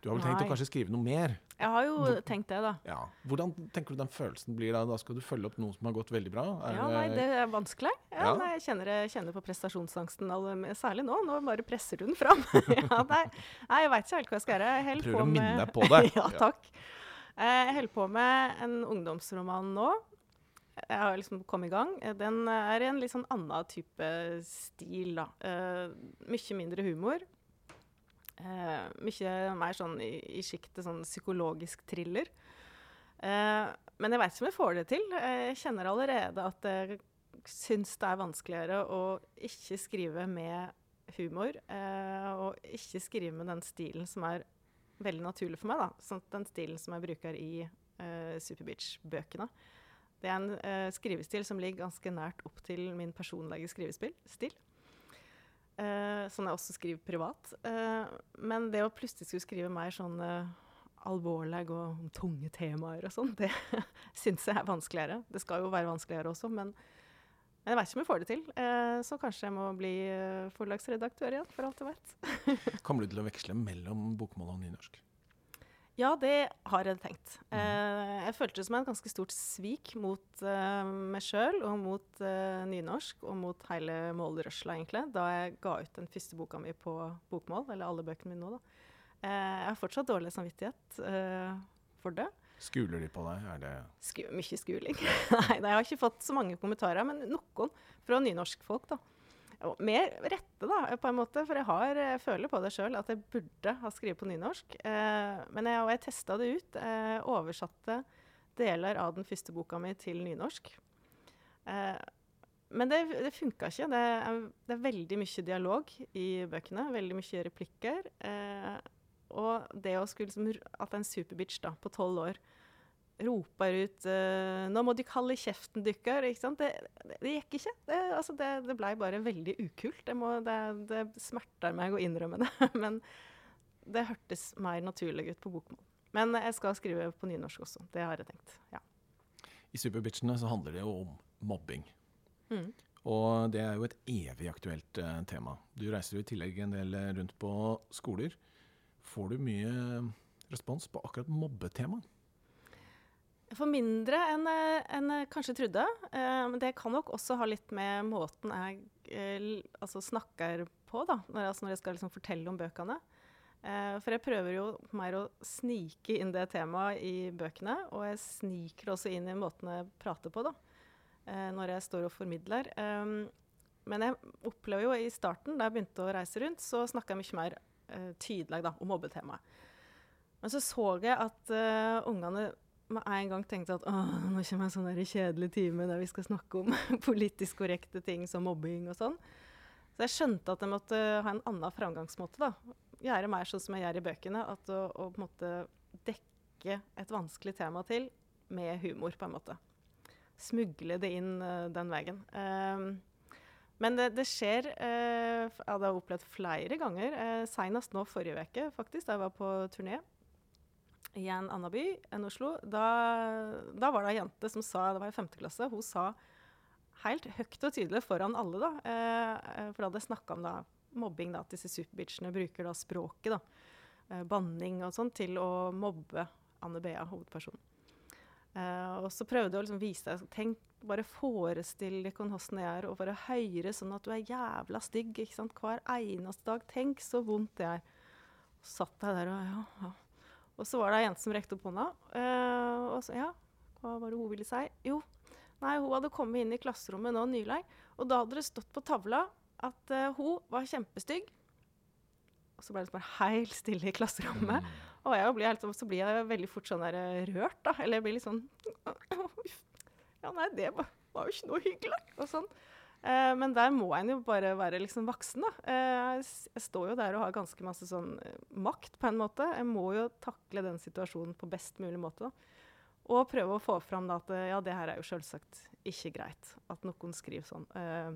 Du har vel tenkt å kanskje skrive noe mer? Jeg har jo tenkt det, da. Ja. Hvordan tenker du den følelsen blir da? Da skal du følge opp noe som har gått veldig bra? Er Ja, nei, det er vanskelig. Ja, Ja. Nei, jeg kjenner, kjenner på prestasjonsangsten, særlig nå. Nå bare presser du den fram. (laughs) ja, nei, nei, jeg veit ikke helt hva jeg skal gjøre. Jeg Prøver på å minne deg på det. (laughs) ja, takk. Eh, Jeg holder på med en ungdomsroman nå. jeg har liksom kommet i gang. Eh, Den er i en litt sånn annen type stil, da. Uh, mye mindre humor. Uh, mye mer sånn i, i sjiktet sånn psykologisk thriller. Uh, men jeg veit ikke om jeg får det til. Jeg kjenner allerede at jeg syns det er vanskeligere å ikke skrive med humor. Og ikke skrive med den stilen som er veldig naturlig for meg. da. Sånn, den stilen som jeg bruker i uh, Superbeach-bøkene. Det er en uh, skrivestil som ligger ganske nært opp til min personlige skrivestil. Uh, som jeg også skriver privat. Uh, men det å plutselig skulle skrive mer sånn alvorlige og tunge temaer og sånn, (laughs) det syns jeg er vanskeligere. Det skal jo være vanskeligere også, men jeg veit ikke om jeg får det til. Eh, så kanskje jeg må bli eh, forlagsredaktør igjen, for alt jeg vet. (laughs) (laughs) Kommer du til å veksle mellom bokmål og nynorsk? Ja, det har jeg tenkt. Eh, jeg følte det som en ganske stort svik mot meg sjøl og mot nynorsk og mot hele målrørsla, egentlig, da jeg ga ut den første boka mi på bokmål, eller alle bøkene mine nå, da. Eh, jeg har fortsatt dårlig samvittighet eh, for det. Skuler de på deg? Er det Sku, mye skuling. (laughs) Nei, jeg har ikke fått så mange kommentarer, men noen fra nynorskfolk, da. Mer rette, da, på en måte, for jeg, har, jeg føler på det sjøl at jeg burde ha skrevet på nynorsk. Eh, men jeg, og jeg testa det ut. Eh, oversatte deler av den første boka mi til nynorsk. Eh, men det, det funka ikke. Det er, det er veldig mye dialog i bøkene. Veldig mye replikker. Eh, og det å skulle som At en superbitch da, på tolv år roper ut eh, 'Nå må du kalle kjeften dykker'. Ikke sant? Det, det, gikk ikke. Det, altså det, det blei bare veldig ukult. Det, må, det, det smerter meg å innrømme det. (laughs) Men det hørtes mer naturlig ut på bokmål. Men jeg skal skrive på nynorsk også. Det har jeg tenkt. ja. I Superbitchene så handler det jo om mobbing. Mm. Og det er jo et evig aktuelt eh, tema. Du reiser jo i tillegg en del eh, rundt på skoler. Får du mye respons på akkurat mobbetemaet? Jeg får mindre enn en jeg kanskje trodde. Eh, men det kan nok også ha litt med måten jeg eh, altså snakker på, da, når, jeg- altså når jeg skal liksom fortelle om bøkene. Eh, for jeg prøver jo mer å snike inn det temaet i bøkene, og jeg sniker det også inn i måten jeg prater på, da, eh, når jeg står og formidler. Men jeg opplever jo i starten, da jeg begynte å reise rundt, så snakka jeg mye mer eh, tydelig da, om mobbetemaet. Men så så jeg at uh, ungene med en gang tenkte at nå kommer en sånn kjedelig time der vi skal snakke om (laughs) politisk korrekte ting som mobbing og sånn. Så jeg skjønte at jeg måtte ha en annen framgangsmåte. da. Gjøre mer sånn som jeg gjør i bøkene. At å, å på en måte dekke et vanskelig tema til med humor, på en måte. Smugle det inn uh, den veien. Ehm, men det, det skjer eh, f- hadde jeg opplevd flere ganger. Eh, Seinest nå forrige uke, faktisk, da jeg var på turné i en annen by enn Oslo. Da, da var det ei jente som sa, det var i femte klasse, hun sa helt høyt og tydelig foran alle, da, eh, eh, for da hadde jeg snakka om da, mobbing, da, at disse superbitchene bruker da språket, da, eh, banning og sånn, til å mobbe Anne Bea, hovedpersonen. Eh, og så prøvde jeg å liksom vise deg Tenk, bare forestill deg hvordan det er å være høyere sånn at du er jævla stygg ikke sant? hver eneste dag. Tenk så vondt det er. Og satt jeg der og ja, ja. Og så var det ei jente som rekte opp hånda. eh, og så, ja, hva var det hun ville si? Jo, nei, hun hadde kommet inn i klasserommet nå nylig, og da hadde det stått på tavla at uh, hun var kjempestygg. Og så ble det bare helt stille i klasserommet. Og jeg blir helt, så blir jeg veldig fort sånn der eh, rørt, da. Eller jeg blir litt sånn (clears throat) Ja, nei, det var, jo ikke noe hyggelig. Og sånn. Eh, men der må en jo bare være liksom voksen, da. Eh, jeg står jo der og har ganske masse sånn eh, makt, på en måte. Jeg må jo takle den situasjonen på best mulig måte, da. Og prøve å få fram da at ja, det her er jo selvsagt ikke greit. At noen skriver sånn. Eh,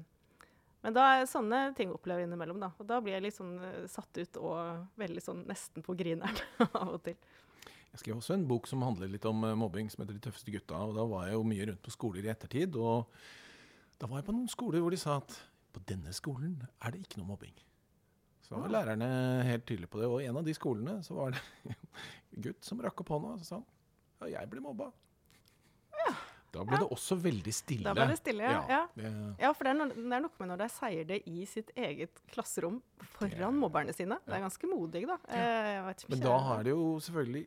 men da er sånne ting opplever jeg innimellom, da. Og da blir jeg litt sånn eh, satt ut og veldig sånn nesten på grineren (laughs) av og til. Jeg skrev også en bok som handler litt om eh, mobbing, som heter De tøffeste gutta. og Da var jeg jo mye rundt på skoler i ettertid. og Da var jeg på noen skoler hvor de sa at på denne skolen er det ikke noe mobbing. Så var Ah. lærerne helt tydelige på det. Og i en av de skolene så var det en gutt som rakk opp hånda og sa ja, jeg ble mobba. Da ble det også veldig stille. Da ble det stille, ja. ja. det, Ja, for det er, no det er noe med når de sier det i sitt eget klasserom foran mobberne sine. Det er ganske modig, da. Eh, men da har det jo selvfølgelig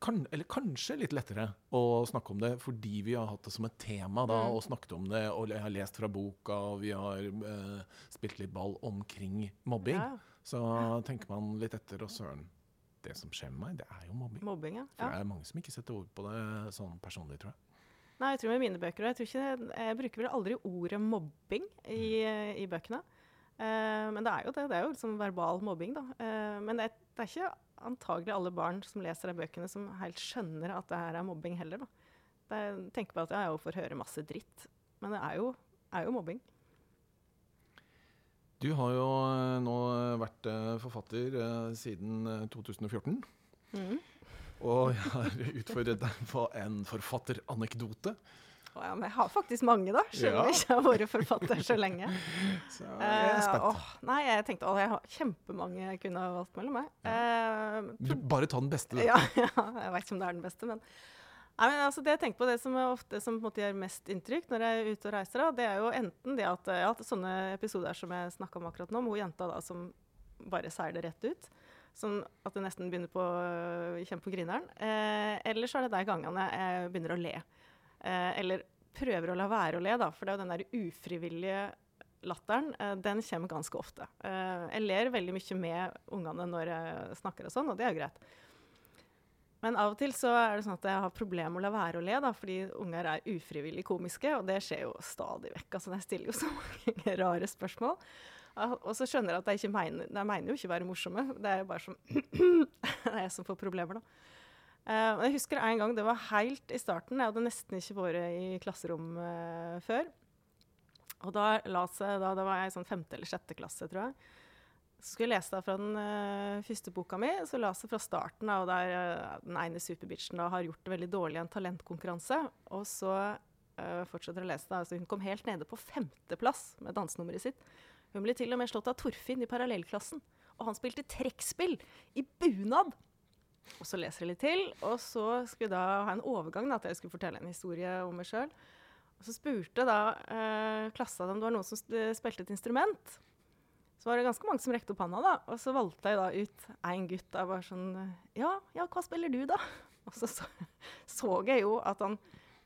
kan, eller kanskje litt lettere å snakke om det fordi vi har hatt det som et tema da, Mm. og snakket om det, og jeg har lest fra boka, og vi har eh, spilt litt ball omkring mobbing. Ja, Så tenker man litt etter, og søren, det som skjer med meg, det er jo mobbing. mobbing, ja. For det er mange som ikke setter ord på det sånn personlig, tror jeg. Nei, jeg tror med mine bøker, jeg, tror ikke, jeg bruker vel aldri ordet mobbing i, i bøkene. Uh, men det er jo det. Det er jo liksom verbal mobbing, da. Uh, men det, det er ikke antagelig alle barn som leser de bøkene, som helt skjønner at det her er mobbing heller, da. Det, tenker på at jeg får høre masse dritt. Men det er jo, er jo mobbing. Du har jo eh, nå vært eh, forfatter eh, siden eh, 2014. Mm. Og jeg har (laughs) utfordret deg på en forfatteranekdote. Ja, men jeg har faktisk mange, da. Om Ja. jeg ikke har vært forfatter så lenge. (laughs) Så jeg er Eh, spent. åh, nei, jeg tenkte å, jeg har kjempemange jeg kunne ha valgt mellom meg. Ja. Uh, bare ta den beste. du. Ja, (laughs) ja, jeg vet ikke om det er den beste, men Nei, men altså, det jeg tenker på det som ofte som på gjør mest inntrykk når jeg er ute og reiser, da, det er jo enten det at ja, at sånne episoder som jeg snakka om akkurat nå, med hun jenta da, som bare seiler rett ut, sånn at det nesten begynner på å kjenne på grineren, eh, eller så er det de gangene jeg begynner å le. Eh, eller prøver å la være å le, da, for det er jo den der ufrivillige latteren, eh, den kommer ganske ofte. Eh, jeg ler veldig mye med ungene når jeg snakker og sånn, og det er jo greit. Men av og til så er det sånn at jeg har problemer med å la være å le, da, fordi unger er ufrivillig komiske, og det skjer jo stadig vekk. Altså, jeg stiller jo så (laughs) mange rare spørsmål. Ah, Og så skjønner jeg at de mener, de mener jo ikke å være morsomme. Det er jo bare som Det (clears throat) er jeg som får problemer, da. Og jeg husker en gang, det var helt i starten, jeg hadde nesten ikke vært i klasserom uh, før. Og da seg, da, da var jeg i sånn femte eller sjette klasse, tror jeg. Så skulle jeg lese da fra den uh, første boka mi, så la seg fra starten av der den ene superbitchen da har gjort det veldig dårlig i en talentkonkurranse. Og så fortsetter å lese da, altså Hun kom helt nede på femteplass med dansenummeret sitt. Hun ble til og med slått av Torfinn i parallellklassen. Og han spilte trekkspill i bunad! Og så leser jeg litt til, og så skulle jeg da ha en overgang da, til jeg skulle fortelle en historie om meg sjøl. Og så spurte da eh, klassa om det var noen som spilte et instrument. Så var det ganske mange som rekte opp handa, da. Og så valgte jeg da ut én gutt. Da bare sånn Ja, ja, hva spiller du, da? Og så, så så jeg jo at han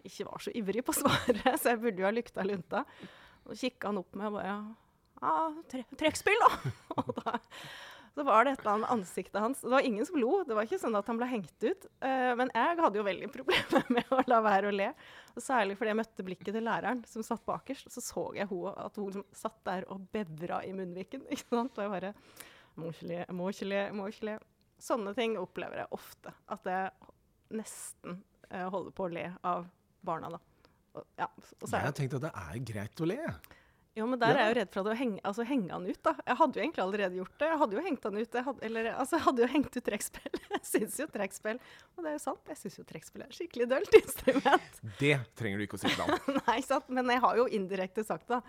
ikke var så ivrig på svaret, (laughs) så jeg burde jo ha lukta lunta. Og kikka han opp med og bare Ja, tre trekkspill, da! (laughs) Og da så var det et eller annet ansiktet hans Det var ingen som lo. Det var ikke sånn at han ble hengt ut. Uh, men jeg hadde jo veldig (laughs) problemer med å la være å le. Og særlig fordi jeg møtte blikket til læreren, som satt bakerst. Så så jeg hun, at hun liksom satt der og bevra i munnviken. (laughs) ikke sant? Og jeg bare Må ikke le, må ikke le, må ikke le. Sånne ting opplever jeg ofte. At jeg nesten uh, holder på å le av barna, da. Og, ja, og så er Jeg har tenkt at det er greit å le. Jo, men der Ja. er jeg jo redd for å henge, altså, henge han ut, da. Jeg hadde jo egentlig allerede gjort det. Jeg hadde jo hengt han ut. Jeg hadde, eller, altså, jeg hadde jo hengt ut trekkspill. (laughs) Jeg syns jo trekkspill Og det er jo sant, jeg syns jo trekkspill er et skikkelig dølt instrument. Det trenger du ikke å si til ham. (laughs) Nei, sant, men jeg har jo indirekte sagt det.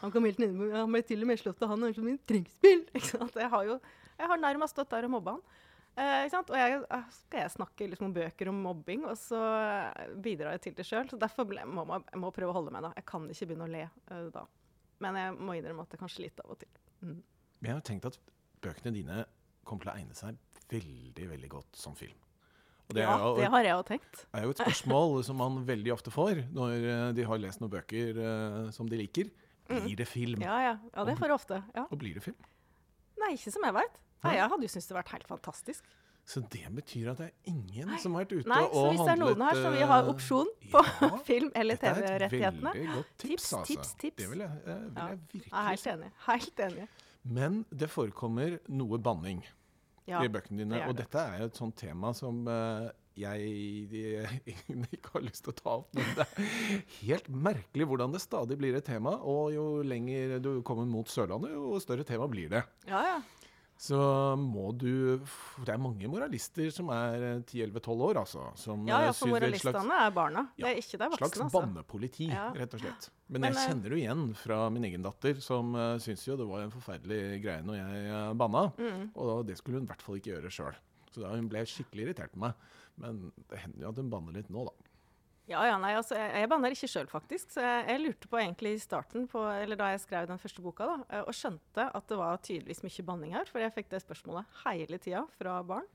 Han kom helt ned, han ble til og med slått av han og som en trekkspill. (laughs) Ikke sant? Jeg har jo jeg har nærmest stått der og mobba han. Eh, ikke sant? Og jeg, eh, skal jeg snakke liksom om bøker om mobbing, og så eh, bidrar jeg til det sjøl. Så derfor ble, må jeg må prøve å holde meg da. Jeg kan ikke begynne å le uh, da. Men jeg må innrømme at det kanskje litt av og til. Mm. Jeg har tenkt at bøkene dine kommer til å egne seg veldig, veldig godt som film. Det ja, jo, det har jeg jo tenkt. Det er jo et spørsmål (laughs) som man veldig ofte får når eh, de har lest noen bøker uh, som de liker. Blir det film? Mm. Ja, ja. ja det får jeg ofte. Ja. Og blir det film? Nei, ikke som jeg veit. Jeg hadde jo syntes det vært helt fantastisk. Så det betyr at det er ingen Nei. som har vært ute Nei, så hvis det er noen her som vil ha eh, opsjon på ja, (laughs) film- eller dette er et TV-rettighetene Veldig godt tips, Tips, altså. tips, tips. Det vil jeg, eh, vil Ja. jeg Jeg virkelig helt si. enig. Helt enig. Men det forekommer noe banning Ja, i bøkene dine. det Og dette er jo et sånt tema som uh, jeg (laughs) egentlig ikke har lyst til å ta opp. Men det er helt merkelig hvordan det stadig blir et tema. Og jo lenger du kommer mot Sørlandet, jo større tema blir det. Ja, ja. Så må du Det er mange moralister som er eh, 10-11-12 år, altså. Som ja, ja eh, for slags- moralistene er barna. Ja, Det er ikke de slags voksne, altså. bannepoliti, Ja. rett og slett. Men, Men, jeg eh, kjenner det igjen fra min egen datter, som uh, syns jo det var en forferdelig greie når jeg uh, banna. Mm. Og det skulle hun i hvert fall ikke gjøre sjøl. Så da hun ble skikkelig irritert på meg. Men det hender jo at hun banner litt nå, da. Ja, ja, nei, altså, jeg, jeg banner ikke sjøl, faktisk. Så jeg, jeg lurte på egentlig i starten, på, eller da jeg skrev den første boka, da, eh, og skjønte at det var tydeligvis mye banning her. For jeg fikk det spørsmålet hele tida fra barn.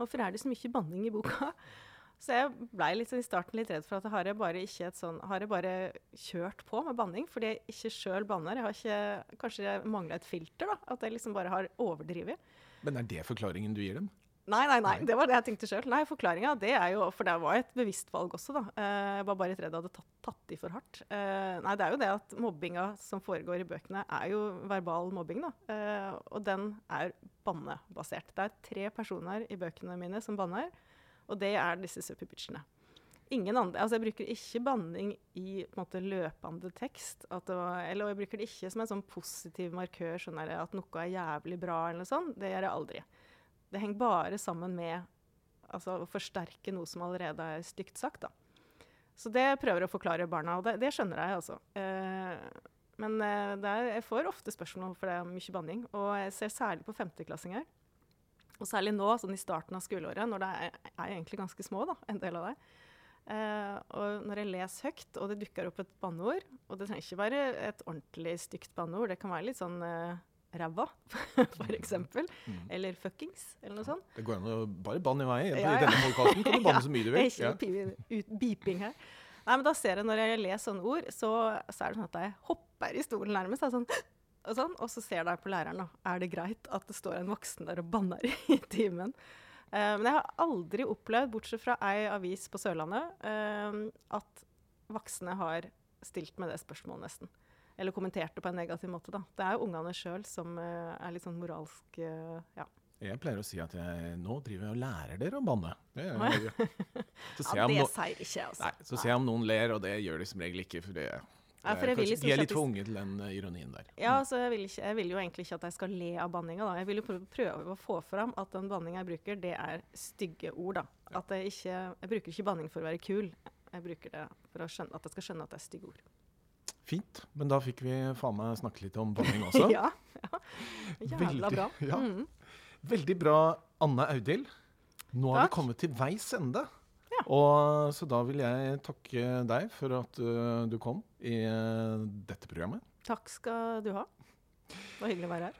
Hvorfor er det så mye banning i boka? (laughs) Så jeg blei sånn i starten litt redd for at har jeg bare, sånn, har jeg bare kjørt på med banning fordi jeg ikke sjøl banner. Jeg har ikke, kanskje jeg mangla et filter, da. At jeg liksom bare har overdrevet. Men er det forklaringen du gir dem? Nei, nei, nei. Det var det jeg tenkte sjøl. Nei, forklaringa, det er jo For det var et bevisst valg også, da. Eh, Jeg var bare redd jeg hadde tatt, tatt i for hardt. Eh, Nei, det er jo det at mobbinga som foregår i bøkene, er jo verbal mobbing, da. Eh, Og den er bannebasert. Det er tre personer i bøkene mine som banner, og det er disse suppy-bitchene. Ingen andre, altså Jeg bruker ikke banning i på en måte, løpende tekst. At det eller og jeg bruker det ikke som en sånn positiv markør, sånn at noe er jævlig bra. eller noe sånt. Det gjør jeg aldri. Det henger bare sammen med altså, å forsterke noe som allerede er stygt sagt. Da. Så det prøver jeg å forklare barna, og det, det skjønner jeg. altså. Eh, men eh, er, jeg får ofte spørsmål for det er mye banning. Og jeg ser særlig på femteklassinger. Og særlig nå, sånn i starten av skoleåret, når det er, er egentlig ganske små, da, en del av det. Eh, og når jeg leser høyt, og det dukker opp et banneord Og det trenger ikke være et ordentlig stygt banneord, det kan være litt sånn eh, ræva, (laughs) for eksempel. Mm. Eller fuckings, eller noe sånt. Det går an å bare banne i vei. Ja, I ja. denne podkasten kan du (laughs) banne så mye du vil. ikke Ja. beeping her. Nei, men da ser jeg Når jeg leser sånne ord, så, så er det sånn at jeg hopper i stolen nærmest. da, Sånn, og, sånn, og så ser jeg på læreren. da, Er det greit at det står en voksen der og banner i (laughs) timen? Eh, men jeg har aldri opplevd, bortsett fra ei avis på Sørlandet, eh, at voksne har stilt med det spørsmålet, nesten. Eller kommentert det på en negativ måte. da. Det er jo ungene sjøl som eh, er litt sånn moralsk eh, ja. Jeg pleier å si at jeg nå driver jeg og lærer dere å banne. Det, (laughs) jeg, så ser ja, det no sier ikke jeg, altså. Nei, så ser jeg om noen ler, og det gjør de som regel ikke. For det, ja, for kanskje- liksom de er litt for unge til den eh, ironien der. Ja, altså jeg vil, ikke, jeg vil jo egentlig ikke at jeg skal le av banninga. Jeg vil jo prøve, prøve å få fram at den banninga jeg bruker, det er stygge ord. da. At jeg ikke, jeg bruker ikke banning for å være kul. Jeg bruker det for å skjønne, at jeg skal skjønne at det er stygge ord. Fint. Men da fikk vi faen meg snakke litt om banning (laughs) også. ja, ja. Jævla Veldig- bra. ja. Mm. Veldig bra, Anne Audhild. Nå har vi kommet til veis ende. Ja. Og, så da vil jeg takke deg for at uh, du kom i uh, dette programmet. Takk skal du ha. Det var hyggelig å være her.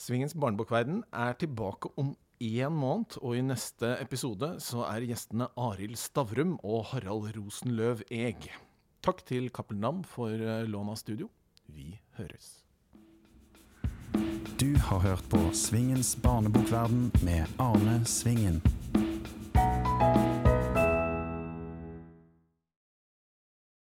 Svingens barnebokverden er tilbake om én måned, og i neste episode så er gjestene Arild Stavrum og Harald Rosenløv Eg. Takk til Cappelen Dam for eh, lån av studio. Vi høres. Du har hørt på Svingens barnebokverden med Arne Svingen.